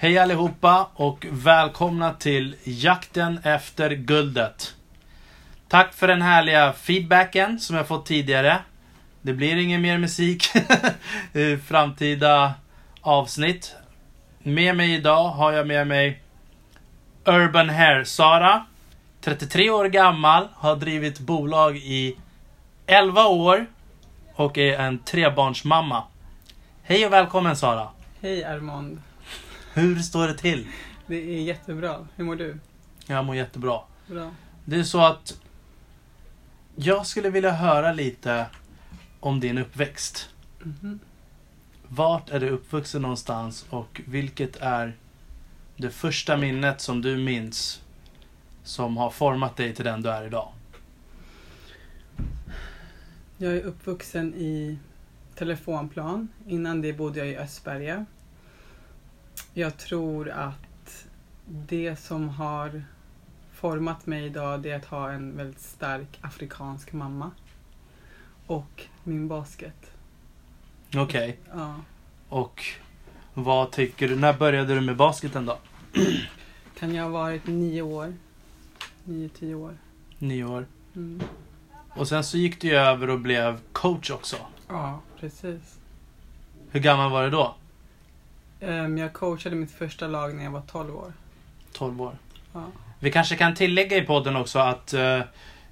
Hej allihopa och välkomna till jakten efter guldet. Tack för den härliga feedbacken som jag fått tidigare. Det blir ingen mer musik i framtida avsnitt. Med mig idag har jag med mig Urban Hair Sara. 33 år gammal, har drivit bolag i 11 år och är en trebarnsmamma. Hej och välkommen Sara! Hej Armand. Hur står det till? Det är jättebra. Hur mår du? Jag mår jättebra. Bra. Det är så att jag skulle vilja höra lite om din uppväxt. Mhm. Vart är du uppvuxen någonstans och vilket är det första minnet som du minns som har format dig till den du är idag? Jag är uppvuxen i Telefonplan. Innan det bodde jag i Östberga. Jag tror att det som har format mig idag det är att ha en väldigt stark afrikansk mamma. Och min basket. Okej. Ja. Och vad tycker du? När började du med basketen då? Kan jag ha varit nio år? Nio, tio år. Nio år. Mm. Och sen så gick du över och blev coach också. Ja, precis. Hur gammal var du då? Ehm, Jag coachade mitt första lag när jag var 12 år. 12 år. Ja. Vi kanske kan tillägga i podden också att eh,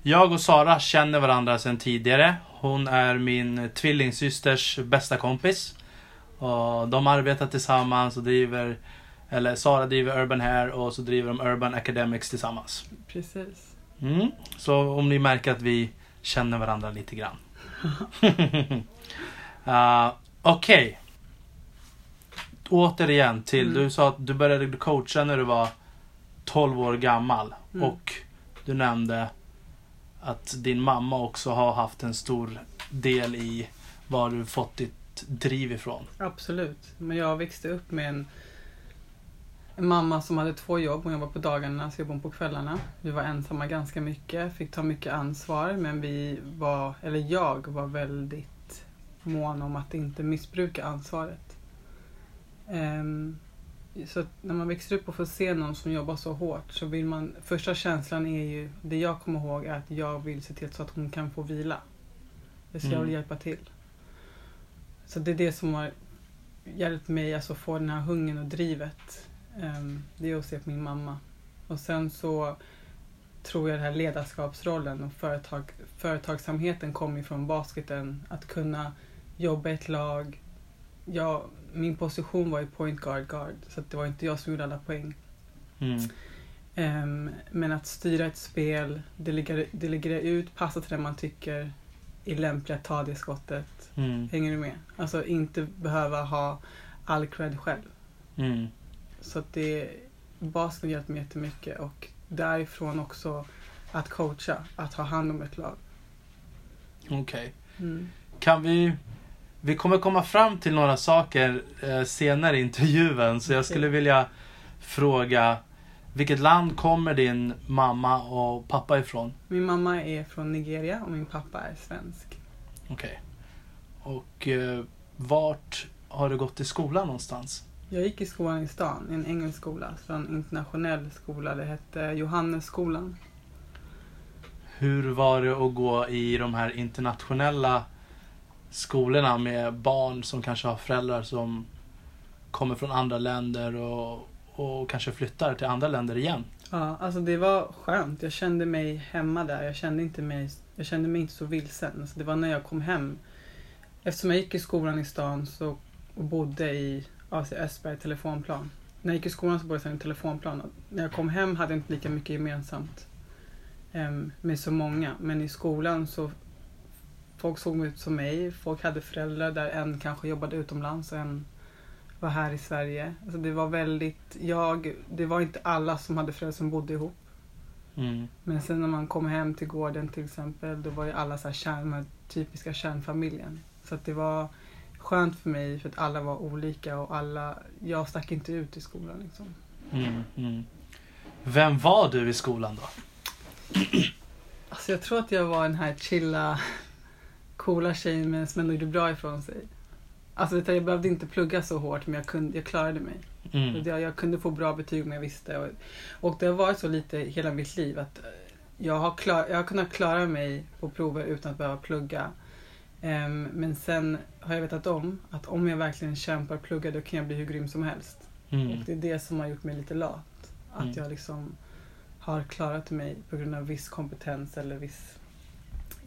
jag och Sara känner varandra sedan tidigare. Hon är min tvillingsysters bästa kompis. Och de arbetar tillsammans och driver, eller Sara driver Urban Hair och så driver de Urban Academics tillsammans. Precis. Mm. Så om ni märker att vi känner varandra lite grann. uh, Okej. Återigen till, Mm. du sa att du började coacha när du var 12 år gammal. Mm. Och du nämnde att din mamma också har haft en stor del i var du fått ditt driv ifrån. Absolut. Men jag växte upp med en, en mamma som hade två jobb. Hon jobbade på dagarna, så jobbade hon på kvällarna. Vi var ensamma ganska mycket, fick ta mycket ansvar. Men vi var, eller jag var väldigt mån om att inte missbruka ansvaret. Ehm, så att när man växer upp och får se någon som jobbar så hårt så vill man, första känslan är ju, det jag kommer ihåg är att jag vill se till så att hon kan få vila. Så jag vill hjälpa till. Så det är det som har hjälpt mig alltså få den här hungern och drivet. Ehm, det är att se på min mamma. Och sen så tror jag den här ledarskapsrollen och företag, företagsamheten kommer från basketen. Att kunna jobba i ett lag. Jag, min position var ju point guard guard så att det var inte jag som gjorde alla poäng. Mm. Ehm, men att styra ett spel, delegera, delegera ut, passa till den man tycker är lämplig att ta det skottet. Mm. Hänger du med? Alltså inte behöva ha all cred själv. Mm. Så att det, basen hjälpt mig jättemycket och därifrån också att coacha, att ha hand om ett lag. Okej. Mm. Kan vi... Vi kommer komma fram till några saker eh, senare i intervjun. Så jag skulle vilja fråga vilket land kommer din mamma och pappa ifrån? Min mamma är från Nigeria och min pappa är svensk. Okej. Och eh, vart har du gått i skolan någonstans? Jag gick i skolan i stan, i en engelsk skola, så en internationell skola. Det hette Johannesskolan. Hur var det att gå i de här internationella skolorna med barn som kanske har föräldrar som kommer från andra länder och, och kanske flyttar till andra länder igen? Ja, alltså det var skönt. Jag kände mig hemma där. Jag kände, inte mig, jag kände mig inte så vilsen. Alltså det var när jag kom hem. Eftersom jag gick i skolan i stan så, och bodde i AC alltså Östberg telefonplan. När jag gick i skolan så bodde jag i telefonplan. Och När jag kom hem hade jag inte lika mycket gemensamt eh, med så många. Men i skolan så folk såg ut som mig. Folk hade föräldrar där en kanske jobbade utomlands och en var här i Sverige. Alltså det var väldigt, jag, det var inte alla som hade föräldrar som bodde ihop. Mm. Men sen när man kom hem till gården till exempel, då var ju alla så här kärn, den typiska kärnfamiljen. Så att det var skönt för mig för att alla var olika och alla, jag stack inte ut i skolan liksom. Mm. Mm. Vem var du i skolan då? Alltså jag tror att jag var den här chilla, coola tjejen men som ändå gjorde bra ifrån sig. Alltså jag behövde inte plugga så hårt men jag, kunde, jag klarade mig. Mm. Jag, jag kunde få bra betyg om jag visste. Och, och det har varit så lite hela mitt liv att eh, jag har, klar, jag har kunnat klara mig på prover utan att behöva plugga. Ehm, men sen har jag vetat om att om jag verkligen kämpar och pluggar då kan jag bli hur grym som helst. Mm. Och det är det som har gjort mig lite lat. Att Mm. jag liksom har klarat mig på grund av viss kompetens eller viss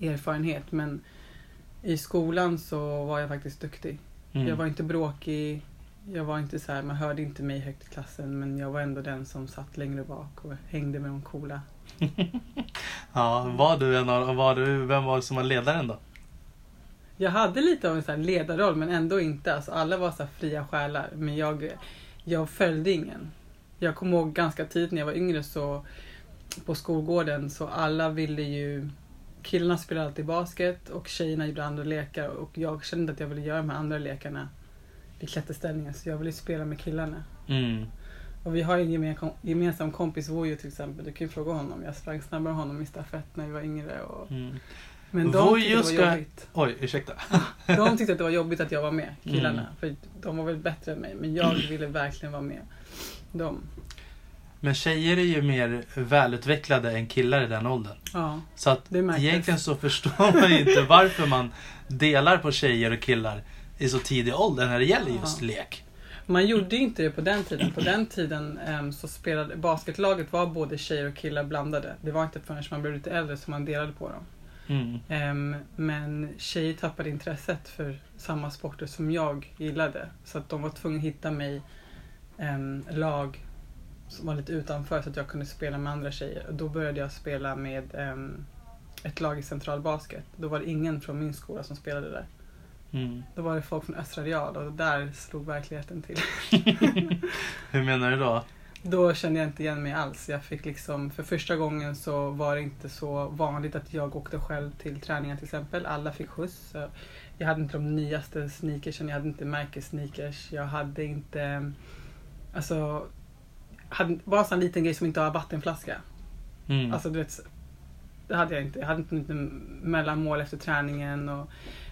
erfarenhet. Men i skolan så var jag faktiskt duktig. Mm. Jag var inte bråkig. Jag var inte så här, man hörde inte mig högt i klassen men jag var ändå den som satt längre bak och hängde med de coola. Ja, var du en av, var du, vem var det som var ledaren då? Jag hade lite av en så här ledarroll men ändå inte. Alltså, alla var så fria själar men jag, jag följde ingen. Jag kommer ihåg ganska tidigt när jag var yngre så på skolgården så alla ville ju Killarna spelade alltid basket och tjejerna gjorde andra lekar och jag kände att jag ville göra de här andra lekarna vid klätterställningen så jag ville spela med killarna. Mm. Och vi har en gemen- gemensam kompis, Vojo till exempel. Du kan ju fråga honom. Jag sprang snabbare än honom i stafett när vi var yngre. Och... Mm. Men de tyckte Vojo det ska- var jobbigt. Oj, ursäkta. De tyckte att det var jobbigt att jag var med, killarna. Mm. För de var väl bättre än mig. Men jag ville verkligen vara med. De. Men tjejer är ju mer välutvecklade än killar i den åldern. Ja, Så att egentligen så förstår man inte varför man delar på tjejer och killar i så tidig ålder när det gäller just Ja. lek. Man gjorde ju inte det på den tiden. På den tiden em, så spelade basketlaget var både tjejer och killar blandade. Det var inte förrän man blev lite äldre som man delade på dem. Mm. Em, men tjejer tappade intresset för samma sporter som jag gillade. Så att de var tvungna att hitta mig em, lag som var lite utanför så att jag kunde spela med andra tjejer. Och då började jag spela med em, ett lag i central basket. Då var det ingen från min skola som spelade där. Mm. Då var det folk från Östra Real och där slog verkligheten till. Hur menar du då? Då kände jag inte igen mig alls. Jag fick liksom, för första gången så var det inte så vanligt att jag åkte själv till träningar till exempel. Alla fick skjuts. Jag hade inte de nyaste sneakersen, jag hade inte märkessneakers. Jag hade inte... Alltså... Hade, bara en sån liten grej som inte har vattenflaska. Mm. Alltså du vet, det hade jag inte. Jag hade inte inte mellanmål efter träningen och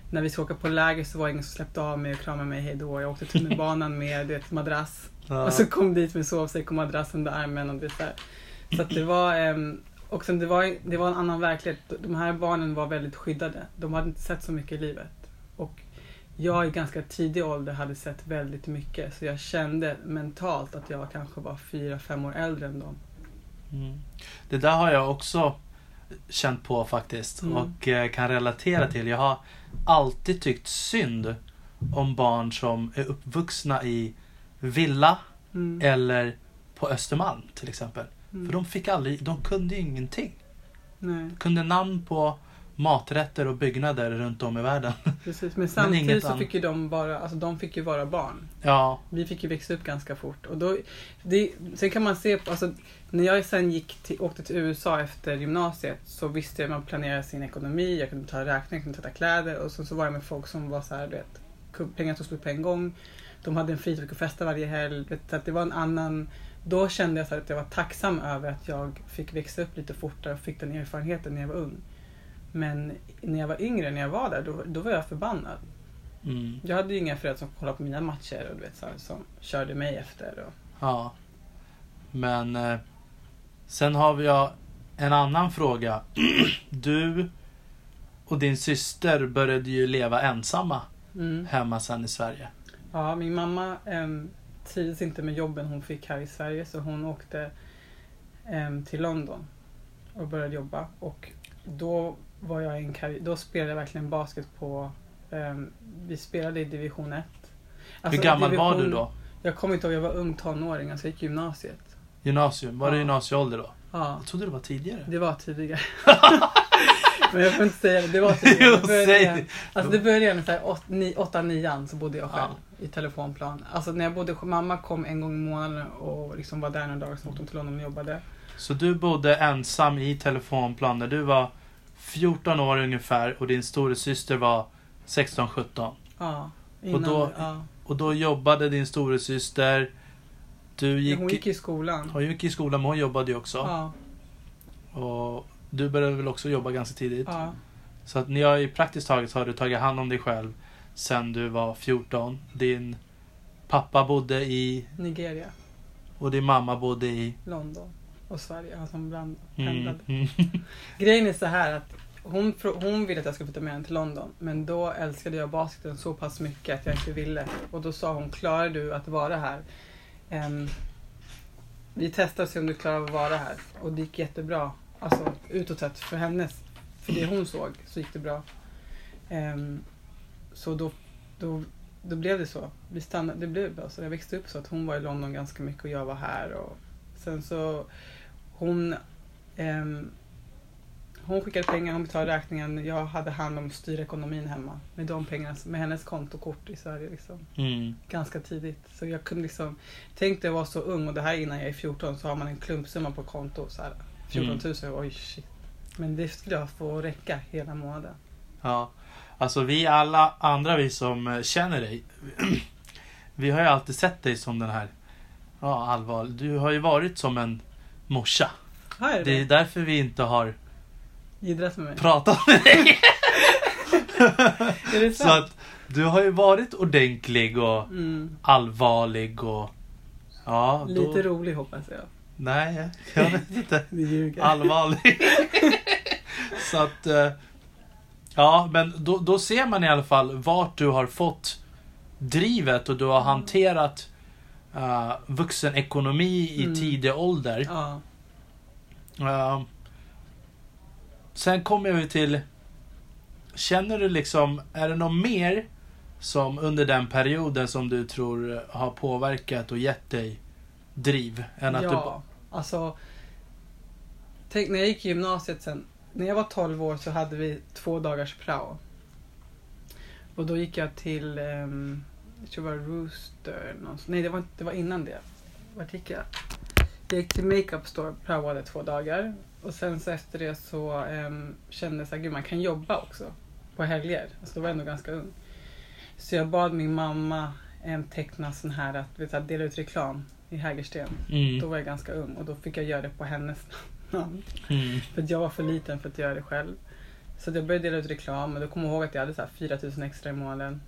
när vi skulle åka på läger så var det ingen som släppte av mig och kramade mig hejdå. Jag åkte tunnelbanan med vet, madrass ja. och så kom dit med sovsäck och madrass under armen och det så här. Så det var, ehm, och sen det var, det var en annan verklighet. De här barnen var väldigt skyddade. De hade inte sett så mycket i livet. Och jag i ganska tidig ålder hade sett väldigt mycket. Så jag kände mentalt att jag kanske var fyra, fem år äldre än dem. Mm. Det där har jag också känt på faktiskt Mm. och eh, kan relatera till. Jag har alltid tyckt synd om barn som är uppvuxna i villa Mm. eller på Östermalm till exempel. Mm. För de fick aldrig, de kunde ingenting. Nej, kunde namn på maträtter och byggnader runt om i världen. precis. Men samtidigt inget så fick ju de bara, alltså de fick ju vara barn. Ja, Vi fick ju växa upp ganska fort. Och då, det, sen kan man se på, alltså, när jag sen gick till, åkte till USA efter gymnasiet så visste jag att man planerade sin ekonomi, jag kunde betala räkningar, jag kunde tvätta kläder och sen så var jag med folk som var så här, du vet, pengar tog slut på en gång. De hade en fritid och festa varje helg. Så att det var en annan, då kände jag så att jag var tacksam över att jag fick växa upp lite fortare och fick den erfarenheten när jag var ung. Men när jag var yngre, när jag var där, då, då var jag förbannad. mm, Jag hade ju inga föräldrar som kollade på mina matcher och du vet, så som körde mig efter. Och, ja. Men eh, sen har vi ja, en annan fråga. Du och din syster började ju leva ensamma mm. hemma sen i Sverige. Ja, min mamma um, trivdes inte med jobben hon fick här i Sverige så hon åkte em, till London och började jobba. Och då var jag i en karri- då spelade jag verkligen basket på, em, vi spelade i division 1. Hur Alltså, gammal var division- du då? Jag kommer inte ihåg, jag var ung tonåring, alltså jag gick gymnasiet. Gymnasium? Var det Ja. gymnasieålder då? Ja, Jag trodde det var tidigare. det var tidigare. Men jag får inte säga det, det var tidigare. Jo, Det började- det. Alltså det började redan såhär 8-9 så bodde jag själv i telefonplan. Alltså när jag bodde mamma kom en gång i månaden och liksom var där några dagar, sen åkte hon till London och jobbade. Så du bodde ensam i telefonplan när du var 14 år ungefär och din storasyster var 16-17. Ja, innan, då- ja. Och då jobbade din storasyster. Du gick, Hon gick i skolan. hon gick i skolan men hon jobbade ju också. Ja, Och du började väl också jobba ganska tidigt. ja, Så att ni har ju praktiskt taget har du tagit hand om dig själv. sen du var 14. Din pappa bodde i Nigeria, och din mamma bodde i... London och Sverige. Han som bland, Mm, pendlade. mm, Grejen är så här att hon, hon ville att jag skulle flytta med henne till London. Men då älskade jag basketen så pass mycket att jag inte ville. Och då sa hon, klarar du att vara här? Ehm, vi testar och ser om du klarar av att vara här. Och det gick jättebra. Alltså utåt sett för hennes, för det hon såg så gick det bra. Ehm, så då, då, då blev det så. Vi stannade, det blev bra. Så jag växte upp så att hon var i London ganska mycket och jag var här. Och sen så hon ehm, hon skickade pengar, hon betalade räkningen. Jag hade hand om styrekonomin hemma. Med de pengarna, med hennes kontokort i Sverige. Liksom. mm. Ganska tidigt. Så jag kunde liksom... Tänk dig att vara så ung och det här är innan jag är 14 så har man en klumpsumma på konto. Så här, 14 000, oj shit. Men det skulle jag få räcka hela månaden. Ja. Alltså vi alla andra vi som eh, känner dig. Vi har ju alltid sett dig som den här. Ja, allvarlig. Du har ju varit som en morsa. Har jag Det är det? därför vi inte har Idrott med mig. pratat med dig. Är det Så sant? att du har ju varit ordentlig och Mm. allvarlig och... Ja, då... Lite rolig hoppas jag. Nej, jag vet inte. Vi ljuger. Allvarlig. Så att... eh, Ja, men då, då ser man i alla fall vart du har fått drivet och du har hanterat uh, vuxenekonomi i Mm. tidig ålder. Ja. Uh, sen kommer vi till... Känner du liksom, är det något mer som under den perioden som du tror har påverkat och gett dig driv? Än att ja, alltså. Tänk när jag gick i gymnasiet sen. När jag var 12 år så hade vi två dagars prao. Och då gick jag till, um, jag tror det var Rooster. någonstans. Nej, det var, det var innan det. Vart gick jag? Jag gick till Makeup Store, praoade två dagar. Och sen så efter det så um, kände jag att man kan jobba också. På helger. Alltså då var jag ändå ganska ung. Så jag bad min mamma um, teckna sån här att vet, du, dela ut reklam i Hägersten. Mm, Då var jag ganska ung och då fick jag göra det på hennes namn. mm, För att jag var för liten för att göra det själv. Så att jag började dela ut reklam och då kommer jag ihåg att jag hade så här 4000 extra i månaden.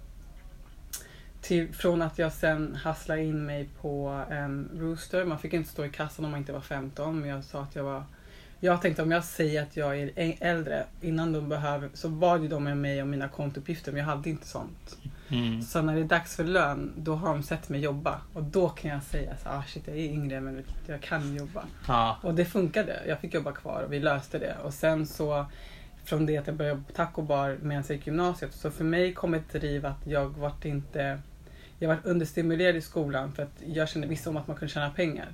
Till, från att jag sen hasslade in mig på um, Rooster. Man fick inte stå i kassan om man inte var 15 men jag sa att jag var jag tänkte om jag säger att jag är äldre innan de behöver så bad ju de med mig om mina kontouppgifter men jag hade inte sånt. mm. Så när det är dags för lön då har de sett mig jobba och då kan jag säga så ah shit jag är yngre men jag kan jobba. Ja. Och det funkade. Jag fick jobba kvar och vi löste det. Och sen så från det att jag började på taco bar medan jag gick gymnasiet. Så för mig kom ett driv att jag vart inte... Jag var understimulerad i skolan för att jag kände visste om att man kunde tjäna pengar.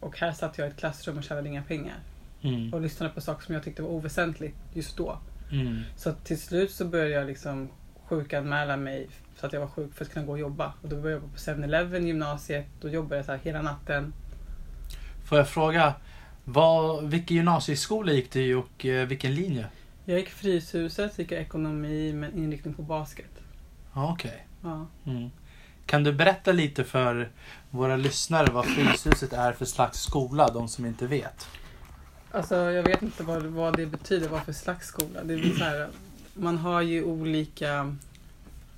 Och här satt jag i ett klassrum och tjänade inga pengar. Mm, Och lyssnade på saker som jag tyckte var oväsentligt just då. mm. Så till slut så började jag liksom sjukanmäla mig så att jag var sjuk för att kunna gå och jobba. Och då började jag jobba på 7-Eleven gymnasiet. Då jobbade jag så här hela natten. Får jag fråga, vad, vilken gymnasieskola gick du i och eh, vilken linje? Jag gick Fryshuset, gick jag ekonomi med inriktning på basket. Ja, Okej. Ja. Mm. Kan du berätta lite för våra lyssnare vad Fryshuset är för slags skola, de som inte vet? Alltså jag vet inte vad, vad det betyder, vad för slags skola. Det är så här, man har ju olika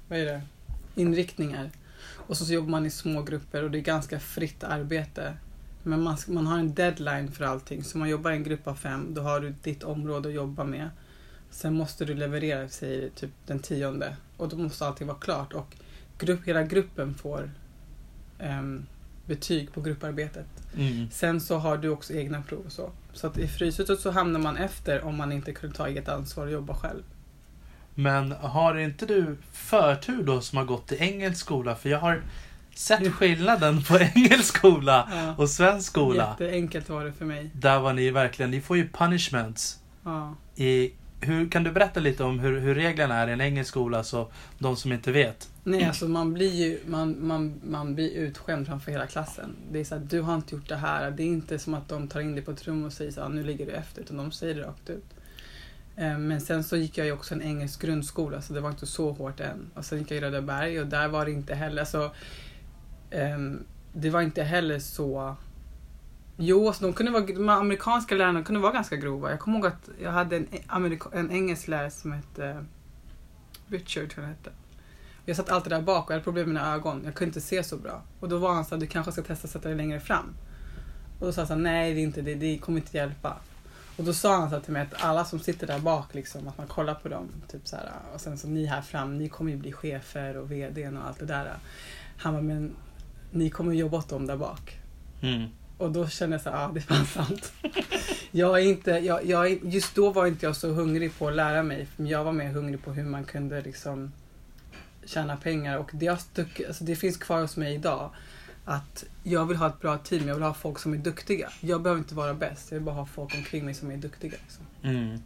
vad är det, inriktningar. Och så, så jobbar man i små grupper och det är ganska fritt arbete. Men man, man har en deadline för allting. Så man jobbar i en grupp av fem, då har du ditt område att jobba med. Sen måste du leverera, säger typ den tionde. Och då måste allting vara klart. Och grupp, hela gruppen får ehm, betyg på grupparbetet. Mm. Sen så har du också egna prov och så. Så att i Fryshuset så hamnar man efter om man inte kunde ta eget ansvar och jobba själv. Men har inte du förtur då som har gått i engelsk skola? För jag har sett skillnaden på engelsk skola Ja. och svensk skola. Jätteenkelt var det för mig. Där var ni verkligen, ni får ju punishments. Ja. I, hur, kan du berätta lite om hur, hur reglerna är i en engelsk skola så de som inte vet? Nej, alltså man blir ju man, man, man blir utskämd framför hela klassen. Det är så att du har inte gjort det här. Det är inte som att de tar in dig på ett rum och säger så här, nu ligger du efter. Utan de säger det rakt ut. Eh, men sen så gick jag ju också en engelsk grundskola så det var inte så hårt än. Och sen gick jag i Röda berg och där var det inte heller så... Um, det var inte heller så... Jo, alltså de, kunde vara, de amerikanska lärarna kunde vara ganska grova. Jag kommer ihåg att jag hade en, e- amerika, en engelsk lärare som hette Richard, tror jag han hette. Jag satt alltid där bak och jag hade problem med mina ögon. Jag kunde inte se så bra. Och då var han så här, du kanske ska testa att sätta dig längre fram. Och då sa jag så här, nej det är inte det, det kommer inte hjälpa. Och då sa han så till mig att alla som sitter där bak, liksom, att man kollar på dem. Typ så här, och sen så ni här fram, ni kommer ju bli chefer och VD och allt det där. Han bara, men ni kommer jobba åt dem där bak. Mm. Och då kände jag så här, ja det är fan sant. jag är inte, jag, jag, just då var inte jag så hungrig på att lära mig. Jag var mer hungrig på hur man kunde liksom tjäna pengar. Och det, har stuck, alltså det finns kvar hos mig idag. Att jag vill ha ett bra team, jag vill ha folk som är duktiga. Jag behöver inte vara bäst, jag vill bara ha folk omkring mig som är duktiga. Liksom. Mm.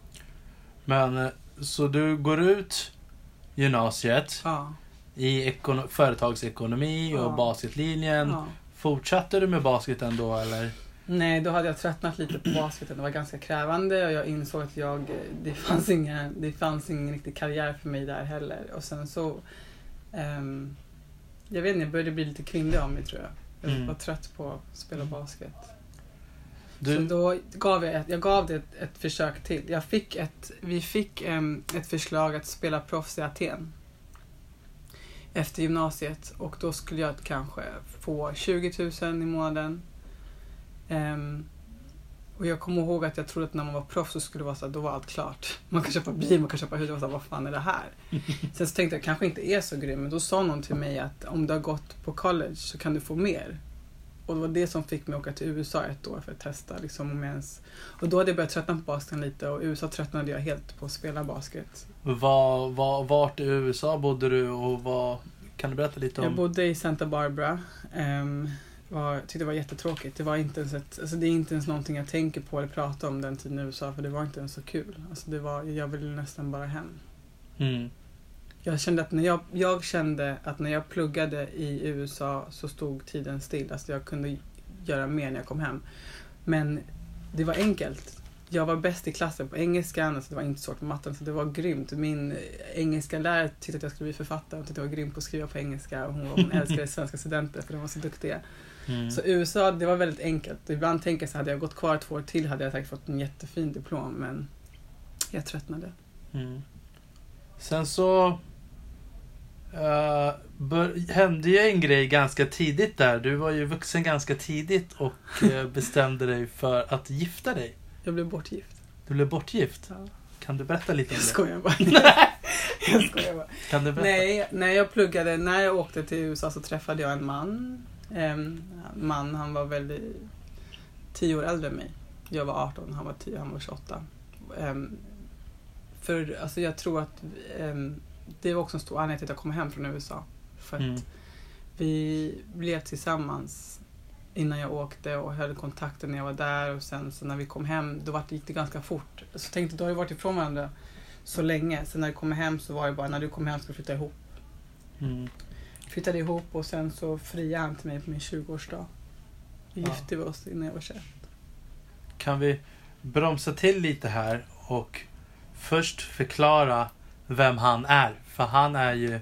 Men, eh, så du går ut gymnasiet Ja, i ekono- företagsekonomi och Ja. basketlinjen. ja. Fortsatte du med basket ändå eller? Nej, då hade jag tröttnat lite på basketen. Det var ganska krävande och jag insåg att jag, det, fanns ingen, det fanns ingen riktig karriär för mig där heller. Och sen så... ehm, jag vet inte, jag började bli lite kvinnlig av mig tror jag. Jag Mm. var trött på att spela basket. Så Du, då gav jag, ett, jag gav det ett, ett försök till. Jag fick ett, vi fick em, ett förslag att spela proffs i Aten. Efter gymnasiet och då skulle jag kanske få 20 000 i månaden. Em, och jag kommer ihåg att jag trodde att när man var proffs så skulle det vara så här, då var allt klart. Man kan köpa bil, man kan köpa hus. Jag var så här, vad fan är det här? Sen så tänkte jag kanske inte är så grym, men då sa någon till mig att om du har gått på college så kan du få mer. Och det var det som fick mig att åka till USA ett år för att testa. Liksom, om jag ens... Och då hade jag börjat tröttna på basketen lite och i USA tröttnade jag helt på att spela basket. var, var, vart i USA bodde du och vad, kan du berätta lite Jag om? bodde i Santa Barbara. Um, var, tyckte det var jättetråkigt. Det var inte ens ett, alltså det är inte ens någonting jag tänker på eller pratar om den tiden i USA för det var inte ens så kul. Alltså det var, jag ville nästan bara hem. Mm. Jag kände att när jag, jag kände att när jag pluggade i USA så stod tiden still. Alltså jag kunde göra mer när jag kom hem. Men det var enkelt. Jag var bäst i klassen på engelskan, alltså det var inte svårt på matten, så det var grymt. Min engelska lärare tyckte att jag skulle bli författare och tyckte jag var grym på att skriva på engelska och hon, hon älskade svenska studenter för de var så duktiga. Mm. Så USA, det var väldigt enkelt. Ibland tänker jag så hade jag gått kvar två år till hade jag säkert fått en jättefin diplom men jag tröttnade. Mm. Sen så eh, bör, hände ju en grej ganska tidigt där. Du var ju vuxen ganska tidigt och eh, bestämde dig för att gifta dig. Jag blev bortgift. Du blev bortgift. Ja. Kan du berätta lite om Jag det? skojar bara. jag skojar bara. Kan du berätta? Nej, när jag pluggade, när jag åkte till USA så träffade jag en man. En man, han var väldigt tio år äldre än mig. Jag var 18, han var 10, han var 28. Em, för alltså jag tror att em, det var också en stor anledning till att jag kom hem från USA. För att Mm. vi blev tillsammans innan jag åkte och höll kontakten när jag var där och sen så när vi kom hem då var det, gick det ganska fort. Så tänkte då har vi varit ifrån varandra så länge. Sen när vi kom hem så var det bara när du kom hem ska vi flytta ihop. Mm. Flyttade ihop och sen så friade han till mig på min 20-årsdag. Vi Ja. gifte vi oss innan jag var 21. Kan vi bromsa till lite här och först förklara vem han är? För han är ju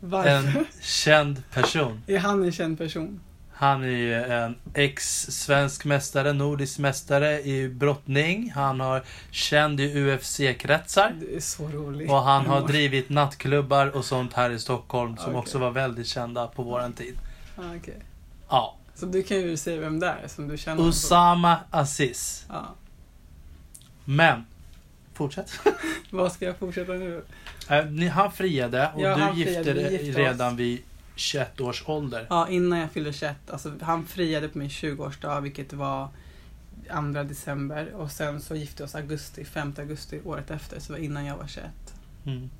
Varför? en känd person. Är han en känd person? Han är ju en ex-svensk mästare, nordisk mästare i brottning. Han har känd i UFC-kretsar. Det är så roligt. Och han har drivit nattklubbar och sånt här i Stockholm som Okej. också var väldigt kända på våran tid. Ah, okej. Ja. Så du kan ju säga vem det är som du känner. Usama Aziz. Ja. Men, fortsätt. Vad ska jag fortsätta nu? Eh, ni- Han friade och Ja, du gifte dig oss. redan vid 21 års ålder. Ja, innan jag fyllde 21. Alltså, han friade på min 20-årsdag, vilket var 2 december. Och sen så gifte vi oss augusti, 5 augusti året efter. Så det var innan jag var 21. Mm.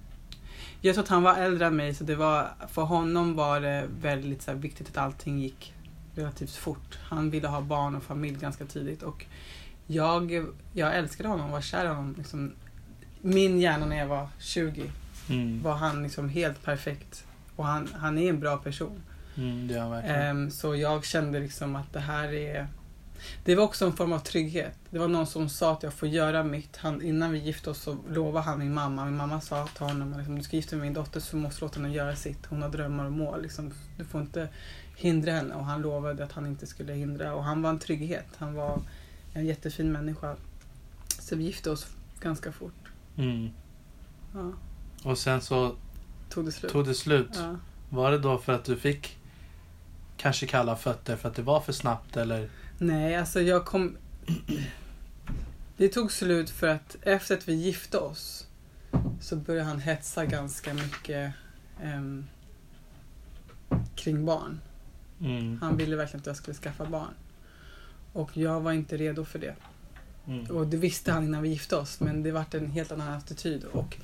Jag tror att han var äldre än mig, så det var, för honom var det väldigt så här, viktigt att allting gick relativt fort. Han ville ha barn och familj ganska tidigt. Och jag, jag älskade honom var kär i honom. Liksom, min hjärna när jag var 20 Mm. var han liksom helt perfekt. Och han, han är en bra person. Mm, det gör han verkligen. Ehm, så jag kände liksom att det här är... Det var också en form av trygghet. Det var någon som sa att jag får göra mitt. Han, innan vi gifte oss så lovade han min mamma. Min mamma sa till honom att liksom, du ska gifta dig med min dotter så måste du låta henne göra sitt. Hon har drömmar och mål. Liksom, du får inte hindra henne. Och han lovade att han inte skulle hindra. Och han var en trygghet. Han var en jättefin människa. Så vi gifte oss ganska fort. Mm. Ja. Och sen så tog det slut. tog det slut. Ja. Var det då för att du fick kanske kalla fötter för att det var för snabbt eller? Nej, alltså jag kom... Det tog slut för att efter att vi gifte oss så började han hetsa ganska mycket ehm, kring barn. Mm. Han ville verkligen att jag skulle skaffa barn. Och jag var inte redo för det. Mm. Och det visste han innan vi gifte oss, men det vart en helt annan attityd. Och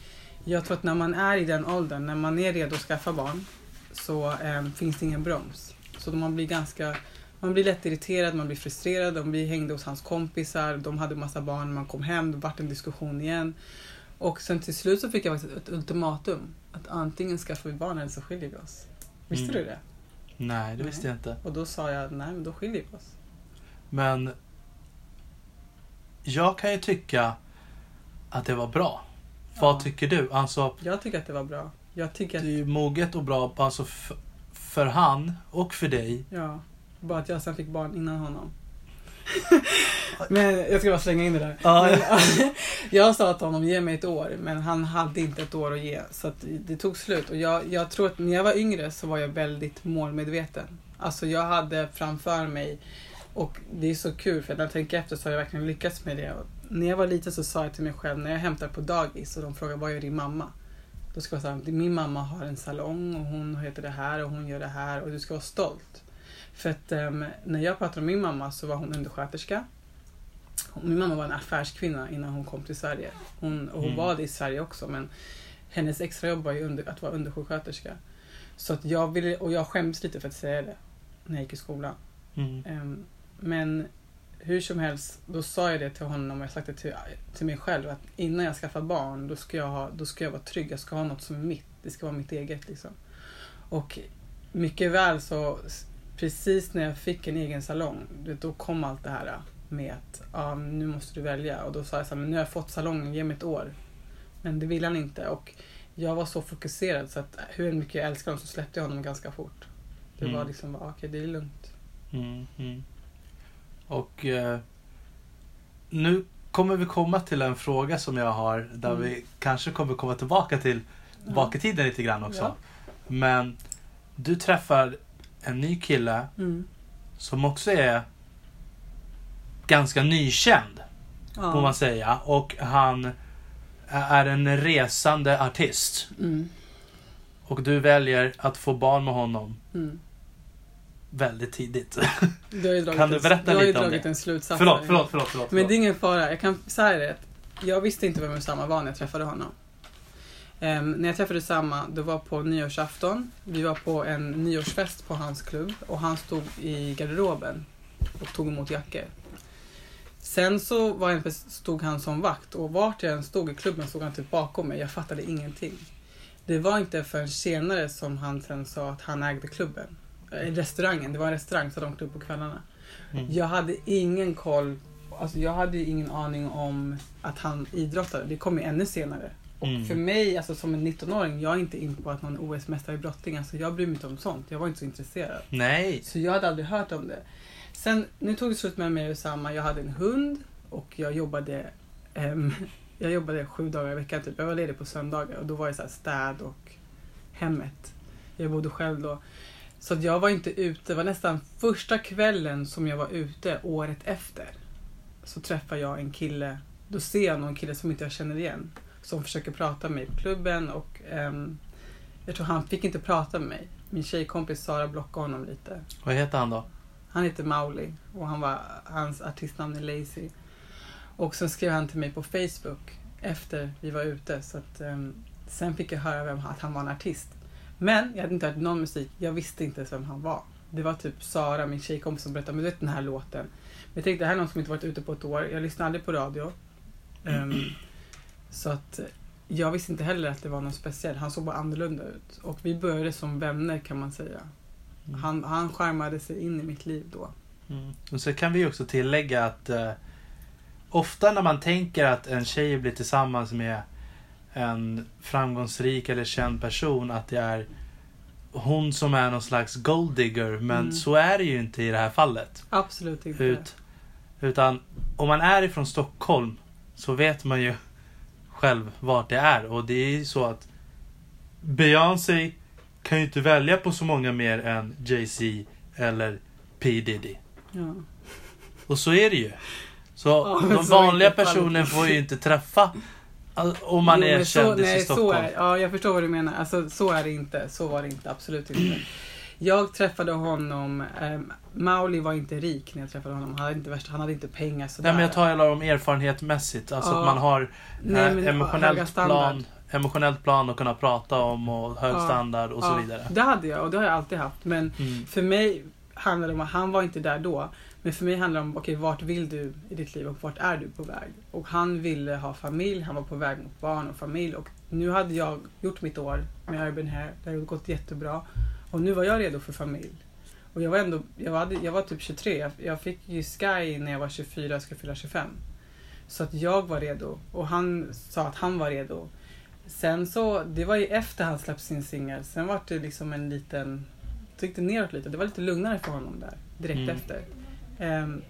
jag tror att när man är i den åldern, när man är redo att skaffa barn, så ehm, finns det ingen broms. Så man blir ganska man blir lätt irriterad, man blir frustrerad. Vi hängde hos hans kompisar, de hade massa barn. Man kom hem, det vart en diskussion igen. Och sen till slut så fick jag faktiskt ett ultimatum. Att antingen skaffar vi barn eller så skiljer vi oss. Visste Mm. du det? Nej, det Nej. visste jag inte. Och då sa jag, nej men då skiljer vi oss. Men jag kan ju tycka att det var bra. Vad tycker du? Alltså, Jag tycker att det var bra. Jag tycker det att, är ju moget och bra alltså f- för han och för dig. ja. Bara att jag sen fick barn innan honom. men jag ska bara slänga in det där. Ja, Men, jag sa till honom, ge mig ett år. Men han hade inte ett år att ge. Så att det tog slut. Och jag, jag tror att när jag var yngre så var jag väldigt målmedveten. Alltså jag hade framför mig och det är så kul för när jag tänker efter så har jag verkligen lyckats med det. När jag var liten så sa jag till mig själv när jag hämtar på dagis och de frågar vad gör din mamma? Då ska jag säga att min mamma har en salong och hon heter det här och hon gör det här och du ska vara stolt. För att ehm, när jag pratade om min mamma så var hon undersköterska. Min mamma var en affärskvinna innan hon kom till Sverige. Hon, och hon Mm. var det i Sverige också men hennes extrajobb var ju under, att vara undersjuksköterska. Så att jag ville, och jag skämdes lite för att säga det när jag gick i skolan. Mm. Ehm, men hur som helst, då sa jag det till honom och jag sagt det till, till mig själv att innan jag skaffar barn då ska, jag ha, då ska jag vara trygg. Jag ska ha något som är mitt. Det ska vara mitt eget liksom. Och mycket väl så precis när jag fick en egen salong då kom allt det här med att ja, nu måste du välja. Och då sa jag så här, men nu har jag fått salongen, ge mig ett år. Men det ville han inte och jag var så fokuserad så att hur mycket jag älskade honom så släppte jag honom ganska fort. Det Mm. var liksom, okej det är lugnt. Mm, mm. Och eh, nu kommer vi komma till en fråga som jag har där Mm. vi kanske kommer komma tillbaka till Ja. bak i tiden lite grann också. Ja. Men du träffar en ny kille Mm. som också är ganska nykänd, Ja. får man säga. Och han är en resande artist. Mm. Och du väljer att få barn med honom Mm. Väldigt tidigt. Du Kan du en, berätta du har ju lite om dragit det? en slutsats. förlåt, förlåt, förlåt, förlåt. Men det är ingen fara. Jag kan säga det. Jag visste inte vem Usama var när jag träffade honom. Ehm, när jag träffade Usama, det var på nyårsafton. Vi var på en nyårsfest på hans klubb och han stod i garderoben och tog emot jackor. Sen så var pers- stod han som vakt och vart jag än stod i klubben stod han typ bakom mig. Jag fattade ingenting. Det var inte förrän senare som han sen sa att han ägde klubben. Eh, Restaurangen, det var en restaurang så de klubb på kvällarna. Mm. Jag hade ingen koll, alltså jag hade ju ingen aning om att han idrottade. Det kom ju ännu senare. Och Mm. för mig, alltså som en 19-åring, jag är inte in på att någon OS-mästare i brottning. Alltså jag bryr mig inte om sånt. Jag var inte så intresserad. Nej. Så jag hade aldrig hört om det. Sen, nu tog det slut med mig och Samma. Jag hade en hund och jag jobbade ehm, jag jobbade sju dagar i veckan typ. Jag var ledig på söndagar och då var det så här städ och hemmet. Jag bodde själv då. Så jag var inte ute. Det var nästan första kvällen som jag var ute året efter. Så träffade jag en kille. Då ser jag någon kille som inte jag känner igen. Som försöker prata med mig på klubben och ehm, jag tror han fick inte prata med mig. Min tjejkompis Sara blockade honom lite. Vad heter han då? Han heter Mauli och han var, hans artistnamn är Lazy. Och sen skrev han till mig på Facebook efter vi var ute. Så att, ehm, sen fick jag höra vem, att han var en artist. Men jag hade inte hört någon musik. Jag visste inte ens vem han var. Det var typ Sara, min tjejkompis, som berättade vet den här låten. Men jag tänkte det här är någon som inte varit ute på ett år. Jag lyssnade aldrig på radio. Ehm, så att jag visste inte heller att det var något speciellt. Han såg bara annorlunda ut. Och vi började som vänner kan man säga. Han, han skärmade sig in i mitt liv då. Mm. Och så kan vi också tillägga att eh, ofta när man tänker att en tjej blir tillsammans med en framgångsrik eller känd person att det är hon som är någon slags golddigger men Mm. så är det ju inte i det här fallet. Absolut inte. Ut, utan om man är ifrån Stockholm så vet man ju själv vart det är och det är ju så att Beyoncé kan ju inte välja på så många mer än Jay-Z eller P Diddy. Ja. Och så är det ju. Så Ja, de vanliga personerna får ju inte träffa all- om man Jo, är kändis nej, i Stockholm. Så är, ja, jag förstår vad du menar. Alltså, så är det inte. Så var det inte. Absolut inte. Jag träffade honom. Um, Mauli var inte rik när jag träffade honom. Han hade inte, värst, han hade inte pengar sådär. Nej men jag talar om erfarenhetsmässigt. Alltså Ja. att man har Nej, men emotionellt plan, emotionellt plan att kunna prata om och hög Ja. standard och så Ja, vidare. Det hade jag och det har jag alltid haft. Men Mm. för mig handlar om att han var inte där då. Men för mig handlar det om, okej vart vill du i ditt liv och vart är du på väg? Och han ville ha familj, han var på väg mot barn och familj. Och nu hade jag gjort mitt år med Urban Hair, det hade gått jättebra. Och nu var jag redo för familj. Och jag var ändå, jag var, jag var typ 23, jag, jag fick ju Sky när jag var 24, jag ska fylla 25. Så att jag var redo och han sa att han var redo. Sen så, det var ju efter han släppte sin singel. Sen var det liksom en liten, tryckte neråt lite. Det var lite lugnare för honom där, direkt Mm. efter. Ehm,